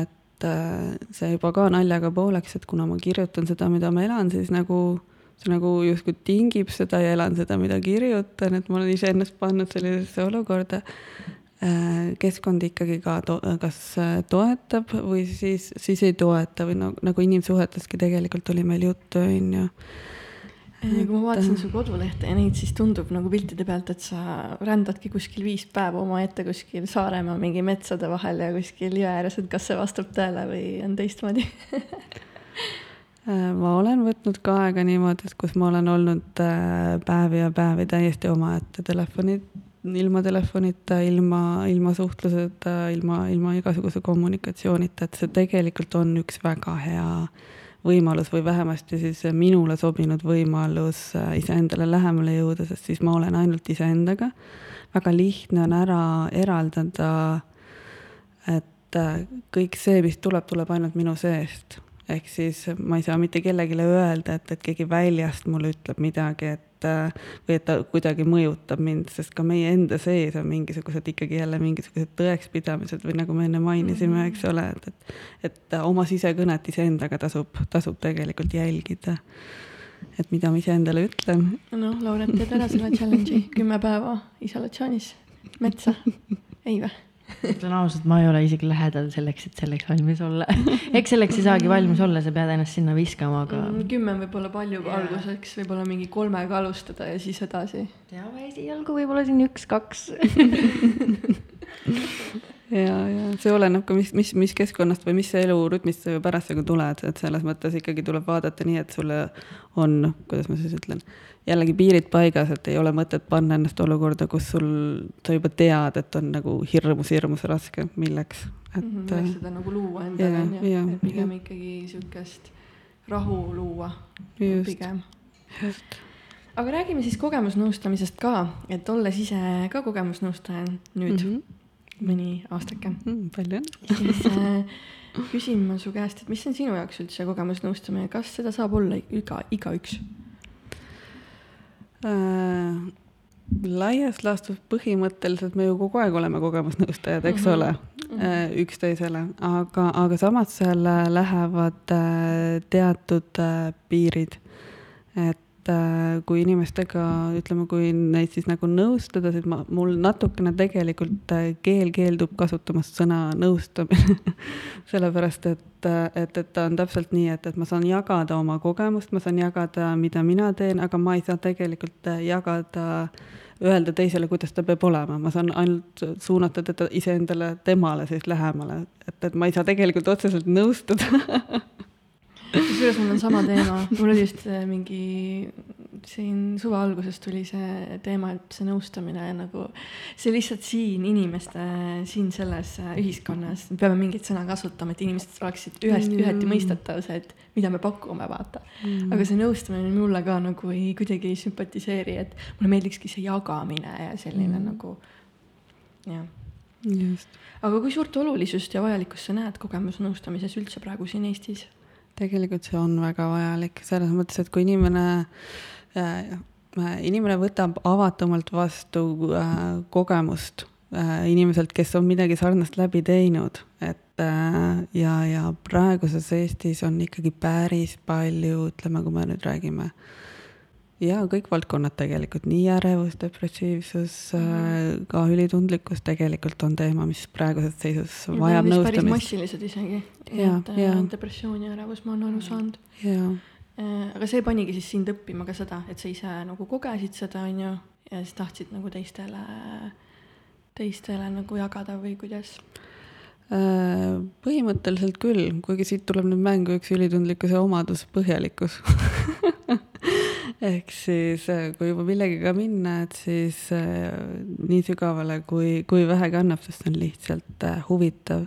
et äh, see juba ka naljaga pooleks, et kuna ma kirjutan seda, mida ma elan, siis nagu see nagu justkui tingib seda ja elan seda, mida kirjutan, et ma olen iseennast pannud sellisesse olukorda keskkond ikkagi ka to-, kas äh, toetab või siis, siis ei toeta või no nagu inimsuheteski tegelikult oli meil juttu, on ju. kui ma vaatasin su kodulehte ja neid, siis tundub nagu piltide pealt, et sa rändadki kuskil viis päeva omaette kuskil Saaremaa mingi metsade vahel ja kuskil jõe ääres, et kas see vastab tõele või on teistmoodi äh, ma olen võtnud ka aega niimoodi, et kus ma olen olnud päevi ja päevi täiesti omaette telefonid ilma telefonita, ilma, ilma suhtluseta, ilma, ilma igasuguse kommunikatsioonita, et see tegelikult on üks väga hea võimalus või vähemasti siis minule sobinud võimalus äh, iseendale lähemale jõuda, sest siis ma olen ainult iseendaga. väga lihtne on ära eraldada, et äh, kõik see, mis tuleb, tuleb ainult minu seest. ehk siis ma ei saa mitte kellelegi öelda, et, et keegi väljast mulle ütleb midagi, et või et ta kuidagi mõjutab mind, sest ka meie enda sees on mingisugused ikkagi jälle mingisugused tõekspidamised või nagu me enne mainisime, Mhm. eks ole, et, et, et oma sisekõnet iseendaga tasub, tasub tegelikult jälgida. et mida ma iseendale ütlen. noh, Lauret, teed ära selle challenge'i, kümme päeva isolatsioonis, metsa, ei vä? Ütlen ausalt, ma ei ole isegi lähedal selleks, et selleks valmis olla. eks selleks ei saagi valmis olla, sa pead ennast sinna viskama, aga Mm, kümme on võib-olla palju Jaa. alguseks, võib-olla mingi kolmega alustada ja siis edasi. teame esialgu võib-olla siin üks-kaks. ja, ja see oleneb ka, mis, mis, mis keskkonnast või mis elurütmist sa ju parasjagu tuled, et selles mõttes ikkagi tuleb vaadata nii, et sulle on, kuidas ma siis ütlen, jällegi piirid paigas, et ei ole mõtet panna ennast olukorda, kus sul, sa juba tead, et on nagu hirmus, hirmus raske, milleks, et Mhm, äh, võiks seda nagu luua endale onju, jaa, et pigem jah. ikkagi siukest rahu luua just, pigem. just. aga räägime siis kogemusnõustamisest ka, et olles ise ka kogemusnõustaja nüüd mm. -hmm. mõni aastake, Mm, palju õnne. siis äh, küsin ma su käest, et mis on sinu jaoks üldse kogemusnõustamine, kas seda saab olla iga, igaüks? Äh, laias laastus põhimõtteliselt me ju kogu aeg oleme kogemusnõustajad, eks Mhm. ole äh, üksteisele, aga, aga samas seal äh, lähevad äh, teatud äh, piirid. et äh, kui inimestega, ütleme, kui neid siis nagu nõustada, siis ma, mul natukene tegelikult äh, keel keeldub kasutamast sõna nõustamine sellepärast, et, äh, et, et ta on täpselt nii, et, et ma saan jagada oma kogemust, ma saan jagada, mida mina teen, aga ma ei saa tegelikult jagada öelda teisele, kuidas ta peab olema, ma saan ainult suunata teda iseendale, temale siis lähemale, et, et ma ei saa tegelikult otseselt nõustuda kusjuures mul on sama teema, mul oli just äh, mingi siin suve alguses tuli see teema, et see nõustamine nagu, see lihtsalt siin inimeste, siin selles äh, ühiskonnas, me peame mingit sõna kasutama, et inimesed oleksid ühest Mm. üheti mõistetav see, et mida me pakume, vaata Mm. aga see nõustamine mulle ka nagu ei, kuidagi ei sümpatiseeri, et mulle meeldikski see jagamine ja selline Mm. nagu, jah. just, aga kui suurt olulisust ja vajalikkust sa näed kogemusnõustamises üldse praegu siin Eestis? Tegelikult see on väga vajalik selles mõttes, et kui inimene äh, inimene võtab avatumalt vastu äh, kogemust äh, inimeselt, kes on midagi sarnast läbi teinud, et äh, ja, ja praeguses Eestis on ikkagi päris palju, ütleme, kui me nüüd räägime ja kõik valdkonnad tegelikult, nii ärevus, depressiivsus äh,, ka ülitundlikkus tegelikult on teema, mis praeguses seisus vajab päris nõustamist. massilised isegi. Et äh, jaa. depressioon ja ärevus ma olen aru saanud. Äh, aga see panigi siis sind õppima ka seda, et sa ise nagu kogesid seda, on ju, ja siis tahtsid nagu teistele, teistele nagu jagada või kuidas? Äh, põhimõtteliselt küll, kuigi siit tuleb nüüd mängu üks ülitundlikkuse omadus, põhjalikkus ehk siis äh, kui juba millegagi minna, et siis äh, nii sügavale, kui, kui vähegi annab, sest see on lihtsalt äh, huvitav.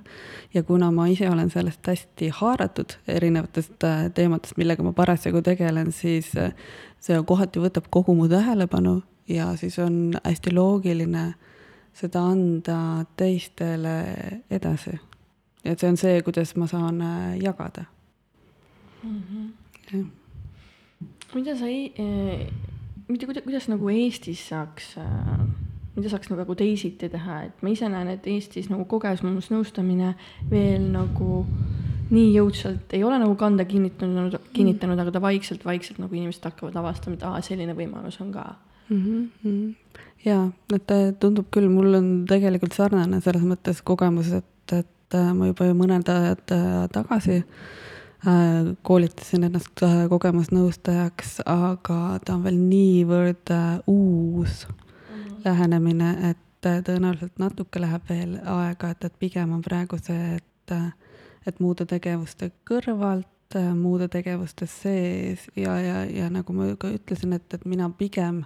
ja kuna ma ise olen sellest hästi haaratud, erinevatest teemadest, millega ma parasjagu tegelen, siis see kohati võtab kogu mu tähelepanu ja siis on hästi loogiline seda anda teistele edasi. et see on see, kuidas ma saan jagada mm. -hmm. jah mida sa ei eh,, mitte kuidas, kuidas nagu Eestis saaks äh, mida saaks nagu teisiti teha, et ma ise näen, et Eestis nagu kogemusnõustamine veel nagu nii jõudsalt ei ole nagu kanda kinnitanud, kinnitanud, aga ta vaikselt-vaikselt nagu inimesed hakkavad avastama, et aa, selline võimalus on ka mm. -hmm. ja, et äh, tundub küll, mul on tegelikult sarnane selles mõttes kogemus, et, et äh, ma juba mõned ajad äh, tagasi äh, koolitasin ennast äh, kogemusnõustajaks, aga ta on veel niivõrd äh, uus -hmm. lähenemine, et äh, tõenäoliselt natuke läheb veel aega, et, et pigem on praegu see, et, äh, et muude tegevuste kõrvalt äh, muude tegevuste sees ja, ja, ja nagu ma ka ütlesin, et, et mina pigem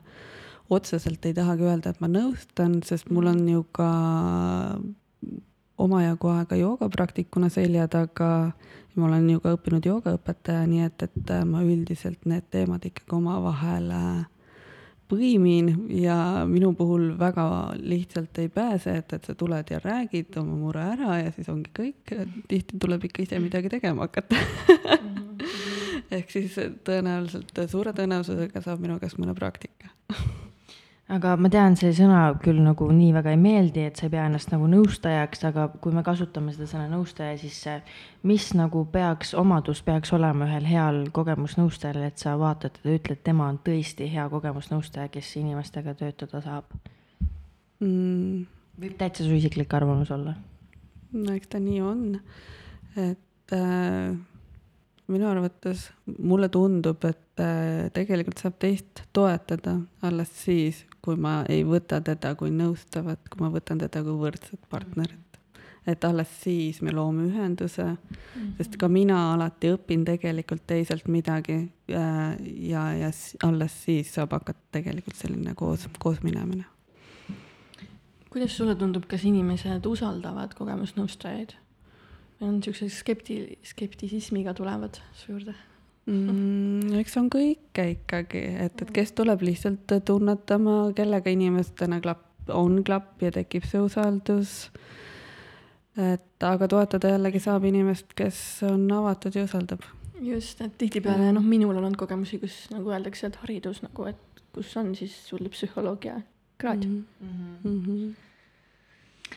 otseselt ei tahagi öelda, et ma nõustan, sest mul on ju ka omajagu aega joogapraktikuna selja taga. ma olen ju ka õppinud joogaõpetaja, nii et, et äh, ma üldiselt need teemad ikkagi omavahel äh, põimin ja minu puhul väga lihtsalt ei pääse, et, et sa tuled ja räägid oma mure ära ja siis ongi kõik, tihti tuleb ikka ise midagi tegema hakata ehk siis tõenäoliselt, suure tõenäosusega saab minu käest mõne praktika aga ma tean, see sõna küll nagu nii väga ei meeldi, et sa ei pea ennast nagu nõustajaks, aga kui me kasutame seda sõna nõustaja, siis mis nagu peaks, omadus peaks olema ühel heal kogemusnõustajal, et sa vaatad teda, ütled, tema on tõesti hea kogemusnõustaja, kes inimestega töötada saab mm.? võib täitsa su isiklik arvamus olla? no eks ta nii on, et äh minu arvates mulle tundub, et äh, tegelikult saab teist toetada alles siis, kui ma ei võta teda kui nõustavat, kui ma võtan teda kui võrdset partnerit. et alles siis me loome ühenduse mm, -hmm. sest ka mina alati õpin tegelikult teiselt midagi ja, äh, ja, ja alles siis saab hakata tegelikult selline koos, koos minemine. kuidas sulle tundub, kas inimesed usaldavad kogemusnõustajaid? on niisuguse skepti-, skeptisismiga tulevad su juurde mm,? eks on kõike ikkagi, et, et kes tuleb lihtsalt tunnetama, kellega inimestena klapp, on klapp ja tekib see usaldus. et aga toetada jällegi saab inimest, kes on avatud ja usaldab. just, et tihtipeale noh, minul on olnud kogemusi, kus nagu öeldakse, et haridus nagu, et kus on siis sul psühholoogia kraad mm. -hmm. Mm -hmm.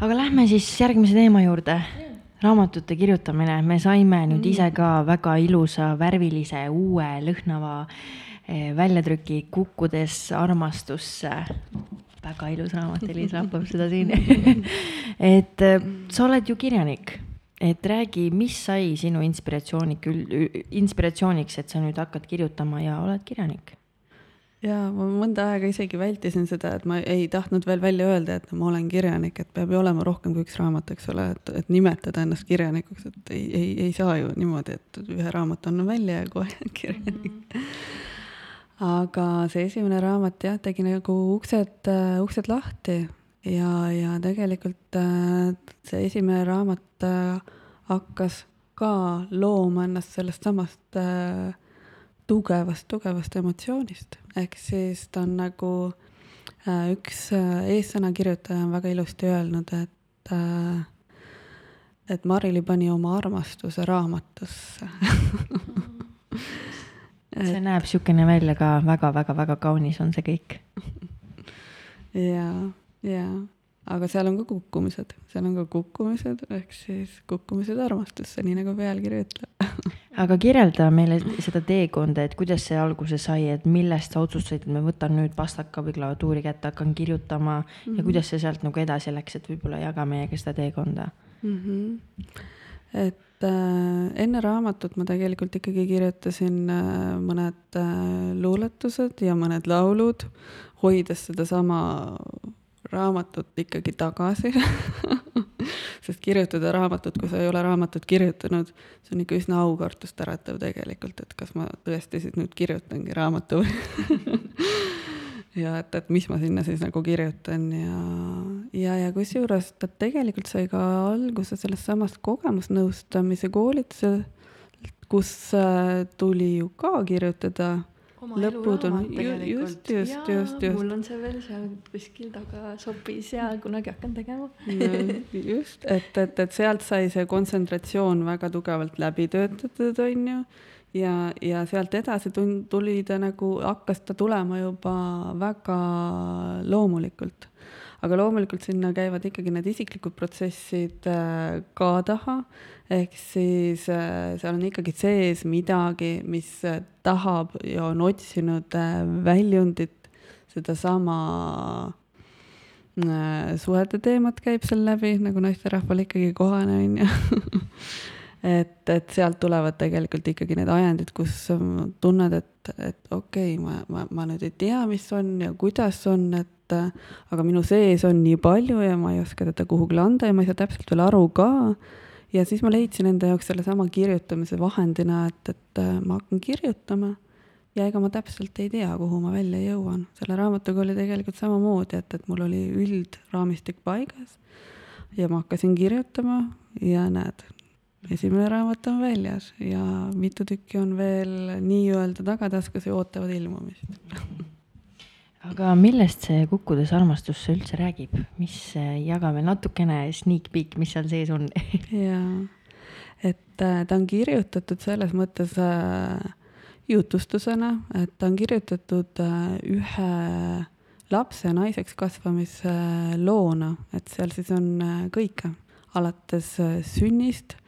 aga lähme siis järgmise teema juurde yeah raamatute kirjutamine, me saime nüüd ise ka väga ilusa värvilise uue lõhnava eh, väljatrüki Kukkudes armastusse. väga ilus raamat, Elis lappab seda siin. Et eh, sa oled ju kirjanik, et räägi, mis sai sinu inspiratsiooni, inspiratsiooniks, et sa nüüd hakkad kirjutama ja oled kirjanik ja ma mõnda aega isegi vältisin seda, et ma ei tahtnud veel välja öelda, et ma olen kirjanik, et peab ju olema rohkem kui üks raamat, eks ole, et, et nimetada ennast kirjanikuks, et ei, ei, ei saa ju niimoodi, et ühe raamatu annan välja ja kohe kirjanik mm. -hmm. aga see esimene raamat jah, tegi nagu uksed, uksed lahti ja, ja tegelikult äh, see esimene raamat äh, hakkas ka looma ennast sellest samast äh, tugevast, tugevast emotsioonist, ehk siis ta on nagu äh, üks äh, eessõnakirjutaja on väga ilusti öelnud, et äh, et Marili pani oma armastuse raamatusse. See näeb niisugune välja ka väga-väga-väga kaunis on see kõik. ja, ja, aga seal on ka kukkumised, seal on ka kukkumised ehk siis kukkumised armastusse, nii nagu pealkiri ütleb aga kirjelda meile seda teekonda, et kuidas see alguse sai, et millest sa otsustasid, et ma võtan nüüd pastaka või klaviatuuri kätte, hakkan kirjutama mm -hmm. ja mhm. kuidas see sealt nagu edasi läks, et võib-olla jaga meiega seda teekonda mm. -hmm. et äh, enne raamatut ma tegelikult ikkagi kirjutasin äh, mõned äh, luuletused ja mõned laulud, hoides sedasama raamatut ikkagi tagasi. Sest kirjutada raamatut, kui sa ei ole raamatut kirjutanud, see on ikka üsna aukartust äratav tegelikult, et kas ma tõesti siis nüüd kirjutangi raamatu või ja et, et mis ma sinna siis nagu kirjutan ja, ja, ja kusjuures ta tegelikult sai ka alguse sellest samast kogemusnõustamise koolitusel, kus äh, tuli ju ka kirjutada lõputund, just, just, just, just. mul on see veel seal kuskil taga sopis ja kunagi hakkan tegema just, et, et, et sealt sai see kontsentratsioon väga tugevalt läbi töötatud, on ju. ja, ja sealt edasi tuli ta nagu, hakkas ta tulema juba väga loomulikult aga loomulikult sinna käivad ikkagi need isiklikud protsessid äh, ka taha, ehk siis äh, seal on ikkagi sees midagi, mis äh, tahab ja on otsinud väljundit, sedasama suhete teemat käib seal läbi, nagu naisterahval ikkagi kohane on ju et, et sealt tulevad tegelikult ikkagi need ajendid, kus tunned, et, et okei okay,, ma, ma, ma nüüd ei tea, mis on ja kuidas on, et aga minu sees on nii palju ja ma ei oska teda kuhugile anda ja ma ei saa täpselt veel aru ka. ja siis ma leidsin enda jaoks sellesama kirjutamise vahendina, et, et ma hakkan kirjutama ja ega ma täpselt ei tea, kuhu ma välja jõuan. selle raamatuga oli tegelikult samamoodi, et, et mul oli üldraamistik paigas ja ma hakkasin kirjutama ja näed, esimene raamat on väljas ja mitu tükki on veel nii-öelda tagataskus ja ootavad ilmumist. Aga millest see Kukkudes armastusse üldse räägib, mis, jagame natukene sneak peek, mis seal sees on? Jaa, et äh, ta on kirjutatud selles mõttes äh, jutustusena, et ta on kirjutatud äh, ühe lapse naiseks kasvamise äh, loona, et seal siis on äh, kõike, alates äh, sünnist äh,,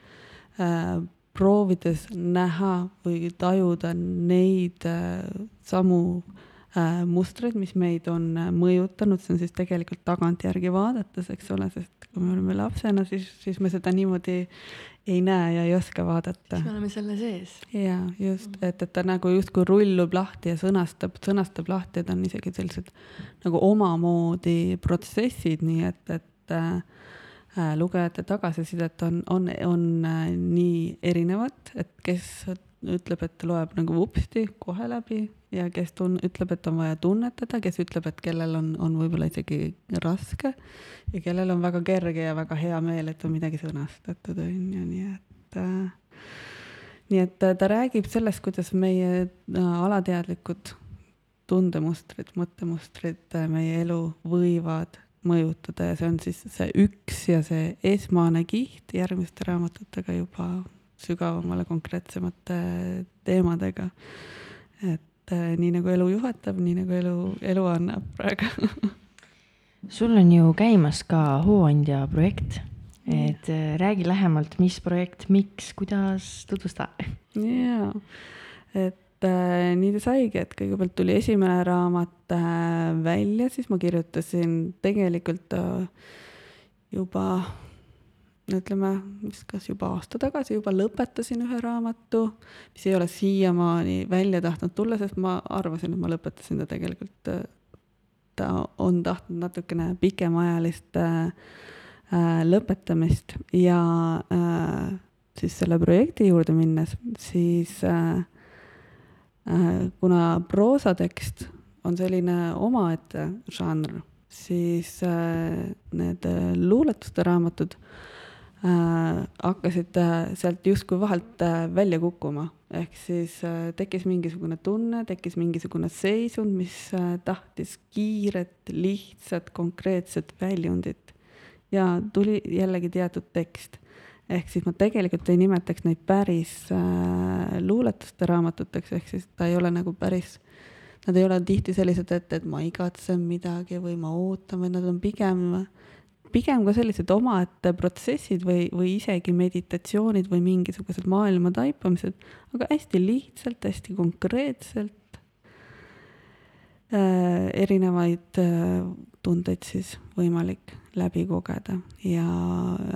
proovides näha või tajuda neid äh, samu äh, mustreid, mis meid on äh, mõjutanud, see on siis tegelikult tagantjärgi vaadates, eks ole, sest kui me oleme lapsena, siis, siis me seda niimoodi ei näe ja ei oska vaadata. siis me oleme selle sees. ja just, et, et ta nagu justkui rullub lahti ja sõnastab, sõnastab lahti, et on isegi sellised nagu omamoodi protsessid, nii et, et äh, äh lugejate tagasisidet on, on, on äh, nii erinevat, et kes ütleb, et loeb nagu vupsti kohe läbi ja kes tun-, ütleb, et on vaja tunnetada, kes ütleb, et kellel on, on võib-olla isegi raske ja kellel on väga kerge ja väga hea meel, et on midagi sõnastatud, on ju, nii et äh, nii et äh, ta räägib sellest, kuidas meie äh, alateadlikud tundemustrid, mõttemustrid äh, meie elu võivad mõjutada ja see on siis see üks ja see esmane kiht järgmiste raamatutega juba sügavamale, konkreetsemate teemadega. et äh, nii nagu elu juhatab, nii nagu elu, elu annab praegu sul on ju käimas ka Hooandja projekt, et äh, räägi lähemalt, mis projekt, miks, kuidas, tutvusta. jaa, et nii ta saigi, et kõigepealt tuli esimene raamat äh, välja, siis ma kirjutasin tegelikult äh, juba ütleme, vist kas juba aasta tagasi juba lõpetasin ühe raamatu, mis ei ole siiamaani välja tahtnud tulla, sest ma arvasin, et ma lõpetasin ta tegelikult, ta on tahtnud natukene pikemaajalist äh, äh, lõpetamist ja äh, siis selle projekti juurde minnes, siis äh, äh, kuna proosatekst on selline omaette žanr, siis äh, need äh, luuletuste raamatud äh, äh, hakkasid äh, sealt justkui vahelt äh, välja kukkuma, ehk siis äh, tekkis mingisugune tunne, tekkis mingisugune seisund, mis äh, tahtis kiiret, lihtsat, konkreetset väljundit ja tuli jällegi teatud tekst. Ehk siis ma tegelikult ei nimetaks neid päris äh, luuletuste raamatuteks, ehk siis ta ei ole nagu päris Nad ei ole tihti sellised, et, et ma igatsen midagi või ma ootan, vaid nad on pigem pigem ka sellised omaette protsessid või, või isegi meditatsioonid või mingisugused maailma taipamised, aga hästi lihtsalt, hästi konkreetselt äh, erinevaid äh, tundeid siis võimalik läbi kogeda ja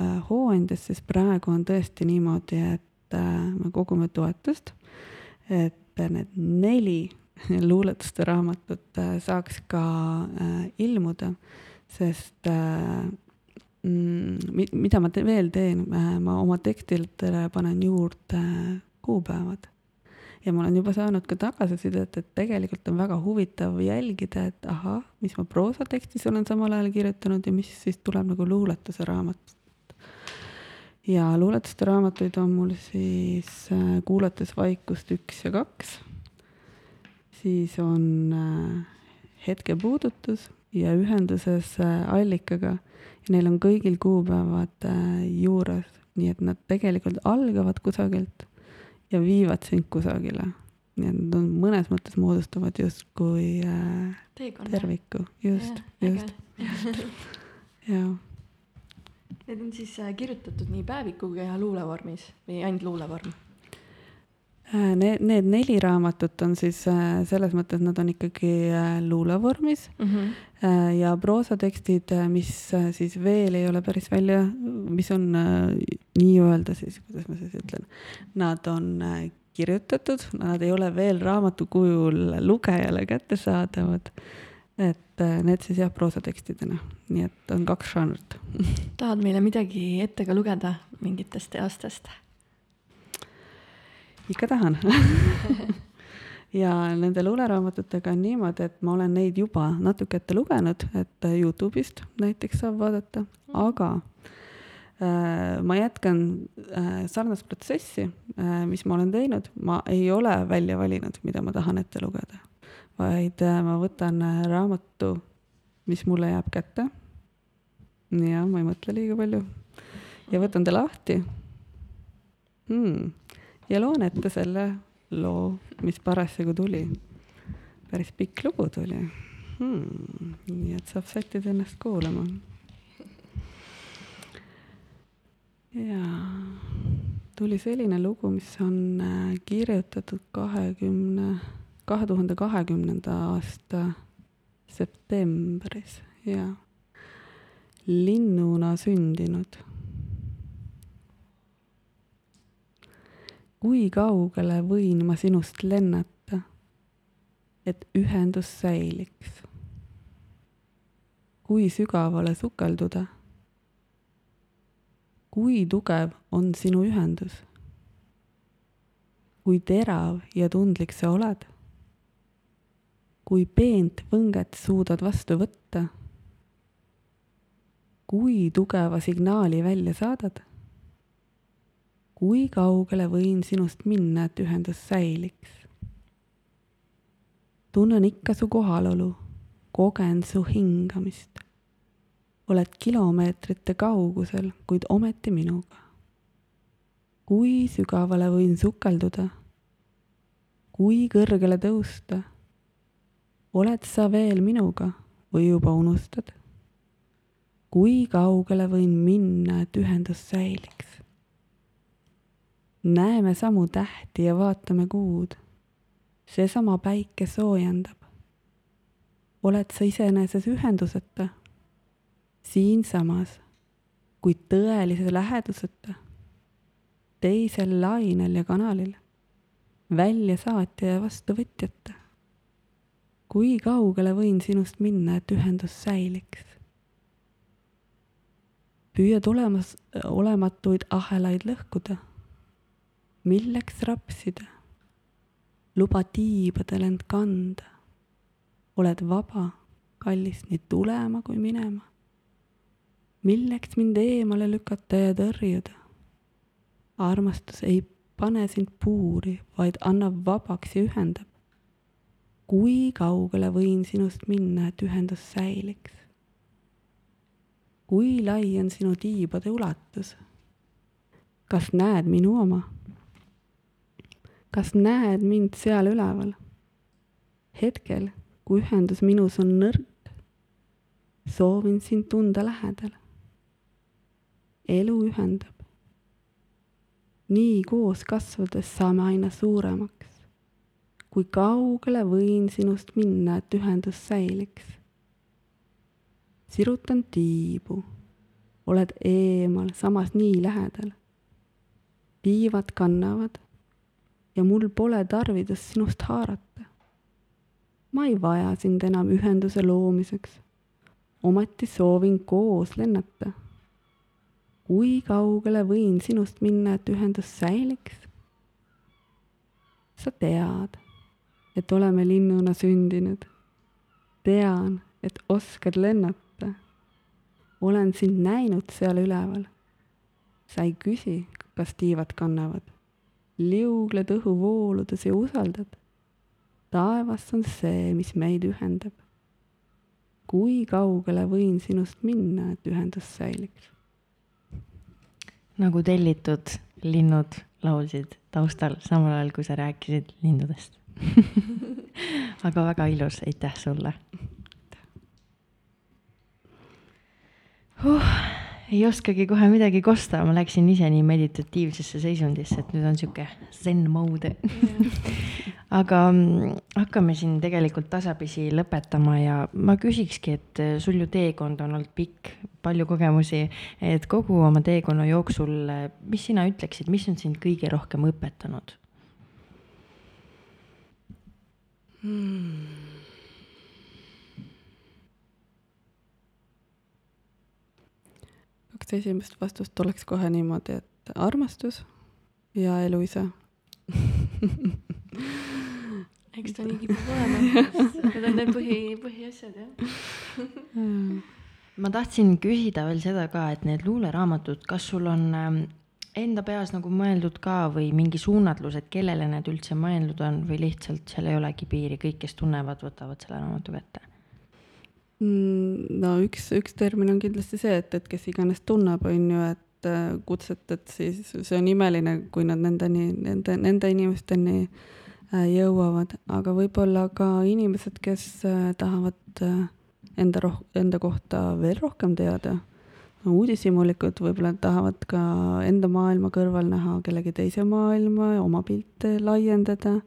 äh, Hooandjas siis praegu on tõesti niimoodi, et äh, me kogume toetust, et need neli luuletuste raamatut äh, saaks ka ilmuda, sest mm, mida ma te veel teen, ma oma tekstidele panen juurde kuupäevad. Ja ma olen juba saanud ka tagasisidet, et tegelikult on väga huvitav jälgida, et ahah, mis ma proosatekstis olen samal ajal kirjutanud ja mis siis tuleb nagu luuletuse raamatust. ja luuletuste raamatuid on mul siis äh, Kuulates vaikust üks ja kaks, siis on äh, Hetkepuudutus ja ühenduses allikaga. Neil on kõigil kuupäevad äh, juures, nii et nad tegelikult algavad kusagilt ja viivad sind kusagile. nii et nad on mõnes mõttes moodustavad justkui äh, terviku, just, just, just, jaa. Need on siis äh, kirjutatud nii päevikuga ja luulevormis või ainult luulevorm? Äh, need, need neli raamatut on siis äh, selles mõttes, nad on ikkagi äh, luulevormis Mm -hmm. ja proosatekstid, mis siis veel ei ole päris välja, mis on nii-öelda siis, kuidas ma siis ütlen, nad on kirjutatud, nad ei ole veel raamatu kujul lugejale kättesaadavad. et need siis jah, proosatekstidena, nii et on kaks žanrit tahad meile midagi ette ka lugeda mingitest teostest? Ikka tahan. Ja nende luuleraamatutega on niimoodi, et ma olen neid juba natuke ette lugenud, et Youtube'ist näiteks saab vaadata, aga Äh, ma jätkan äh, sarnast protsessi, äh, mis ma olen teinud, ma ei ole välja valinud, mida ma tahan ette lugeda, vaid ma võtan raamatu, mis mulle jääb kätte. ja ma ei mõtle liiga palju. Ja võtan ta lahti. Hmm.. Ja loen ette selle loo, mis parasjagu tuli. päris pikk lugu tuli. Hmm.. nii et saab sättida ennast kuulama. Jaa, tuli selline lugu, mis on äh, kirjutatud kahekümne, kahe tuhande kahekümnenda aasta septembris. Ja linnuna sündinud. Kui kaugele võin ma sinust lennata, et ühendus säiliks? kui sügavale sukelduda kui tugev on sinu ühendus? kui terav ja tundlik sa oled? kui peent võnget suudad vastu võtta? kui tugeva signaali välja saadad? Kui kaugele võin sinust minna, et ühendus säiliks? tunnen ikka su kohalolu, kogen su hingamist oled kilomeetrite kaugusel, kuid ometi minuga. kui sügavale võin sukelduda? kui kõrgele tõusta? oled sa veel minuga või juba unustad? kui kaugele võin minna, et ühendus säiliks? Näeme samu tähti ja vaatame kuud. seesama päike soojendab. oled sa iseeneses ühenduseta siinsamas, kuid tõelise läheduseta, teisel lainel ja kanalil, väljasaatja ja vastuvõtjata. kui kaugele võin sinust minna, et ühendus säiliks? püüad olemas, olematuid ahelaid lõhkuda. Milleks rapsida? luba tiibadel end kanda. oled vaba, kallis, nii tulema kui minema milleks mind eemale lükata ja tõrjuda? armastus ei pane sind puuri, vaid annab vabaks ja ühendab. kui kaugele võin sinust minna, et ühendus säiliks? kui lai on sinu tiibade ulatus? kas näed minu oma? Kas näed mind seal üleval? hetkel, kui ühendus minus on nõrk, soovin sind tunda lähedal elu ühendab. nii koos kasvades saame aina suuremaks. kui kaugele võin sinust minna, et ühendus säiliks? sirutan tiibu, oled eemal, samas nii lähedal. tiivad kannavad ja mul pole tarvidust sinust haarata. ma ei vaja sind enam ühenduse loomiseks. ometi soovin koos lennata kui kaugele võin sinust minna, et ühendus säiliks? sa tead, et oleme linnuna sündinud. tean, et oskad lennata. olen sind näinud seal üleval. sa ei küsi, kas tiivad kannavad. Liugled õhuvooludes ja usaldad. taevas on see, mis meid ühendab. kui kaugele võin sinust minna, et ühendus säiliks? nagu tellitud linnud laulsid taustal, samal ajal kui sa rääkisid lindudest aga väga ilus, aitäh sulle huh ei oskagi kohe midagi kosta, ma läksin ise nii meditatiivsesse seisundisse, et nüüd on sihuke zen mode aga mm, hakkame siin tegelikult tasapisi lõpetama ja ma küsikski, et eh, sul ju teekond on olnud pikk, palju kogemusi, et kogu oma teekonna jooksul, eh, mis sina ütleksid, mis on sind kõige rohkem õpetanud hmm.? Kaks esimest vastust oleks kohe niimoodi, et armastus ja elu ise. Eks ta nii kipub olema, need on need põhi, põhiasjad jah. Ma tahtsin küsida veel seda ka, et need luuleraamatud, kas sul on ähm, enda peas nagu mõeldud ka või mingi suunatlus, et kellele need üldse mõeldud on või lihtsalt seal ei olegi piiri, kõik, kes tunnevad, võtavad selle raamatu kätte? Mm, no üks, üks termin on kindlasti see, et, et kes iganes tunneb, on ju, et äh, kutset, et siis see on imeline, kui nad nendeni, nende, nende inimesteni äh, jõuavad, aga võib-olla ka inimesed, kes äh, tahavad enda roh-, enda kohta veel rohkem teada. uudishimulikud võib-olla tahavad ka enda maailma kõrval näha kellegi teise maailma ja oma pilte laiendada.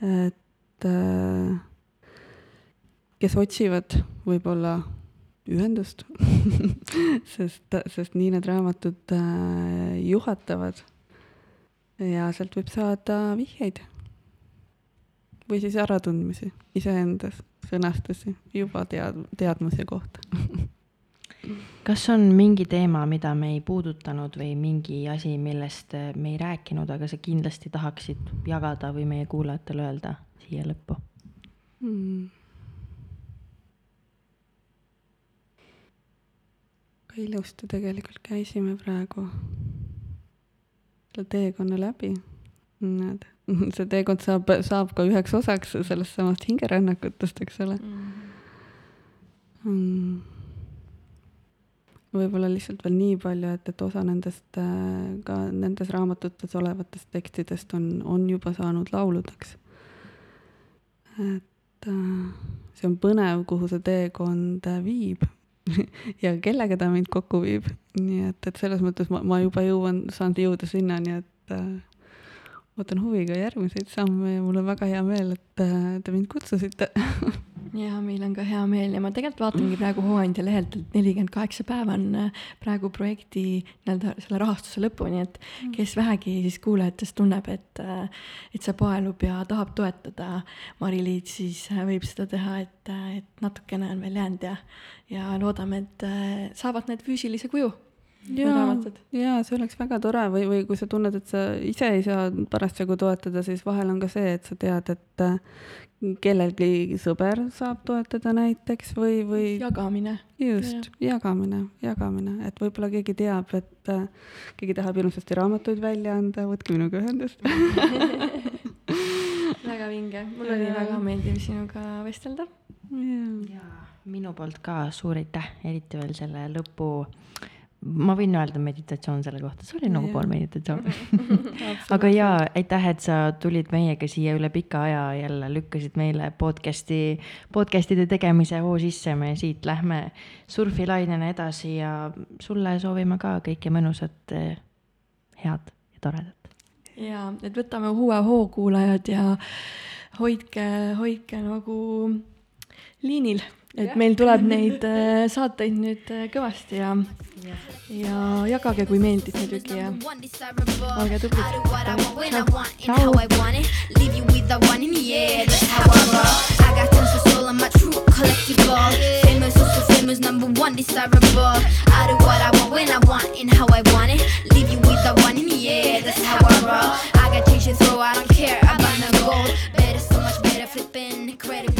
et äh, kes otsivad võib-olla ühendust sest, sest nii need raamatud äh, juhatavad. ja sealt võib saada vihjeid. Või siis äratundmisi iseendas, sõnastusi, juba tead-, teadmuse kohta. Kas on mingi teema, mida me ei puudutanud või mingi asi, millest me ei rääkinud, aga sa kindlasti tahaksid jagada või meie kuulajatele öelda siia lõppu hmm.? ilusti tegelikult käisime praegu selle teekonna läbi. näed, see teekond saab, saab ka üheks osaks sellest samast hingerännakutest, eks ole mm.. võib-olla lihtsalt veel nii palju, et, et osa nendest äh, ka nendes raamatutes olevatest tekstidest on, on juba saanud lauludeks. et äh, see on põnev, kuhu see teekond viib ja kellega ta mind kokku viib. nii et, et selles mõttes ma, ma juba jõuan, saan jõuda sinnani, et äh, ootan huviga järgmiseid samme ja mul on väga hea meel, et äh, te mind kutsusite ja meil on ka hea meel ja ma tegelikult vaatangi praegu Hooandja lehelt, et nelikümmend kaheksa päeva on äh, praegu projekti nii-öelda selle rahastuse lõpuni, et mm. kes vähegi siis kuulajatest tunneb, et, äh, et see paelub ja tahab toetada Mari-Liit, siis võib seda teha, et, et natukene on veel jäänud ja, ja loodame, et saavad need füüsilise kuju jaa, see oleks väga tore või, või kui sa tunned, et sa ise ei saa parasjagu toetada, siis vahel on ka see, et sa tead, et kellelgi sõber saab toetada näiteks või, või. jagamine. just ja., jagamine, jagamine, et võib-olla keegi teab, et äh, keegi tahab hirmsasti raamatuid välja anda, võtke minuga ühendust väga vinge, mul oli väga meeldiv sinuga vestelda. ja minu poolt ka suur aitäh, eriti veel selle lõpu ma võin öelda meditatsioon selle kohta, see oli nagu pool meditatsioon. Aga jaa, aitäh, et sa tulid meiega siia üle pika aja jälle lükkasid meile podcast'i, podcast'ide tegemise hoo sisse, me siit lähme surfilainena edasi ja sulle soovime ka kõike mõnusat, eh, head ja toredat. ja, et võtame uue hoo, kuulajad ja hoidke, hoidke nagu liinil et meil tuleb neid äh, saateid nüüd äh, kõvasti ja, ja jagage, kui meeldib muidugi ja olge tublid. Famous number one desirable. I do what I want when I want and how I want it. Leave you with the one in the air. That's how I roll. I got change to throw. I don't care about no gold. Better, so much better, flipping credit.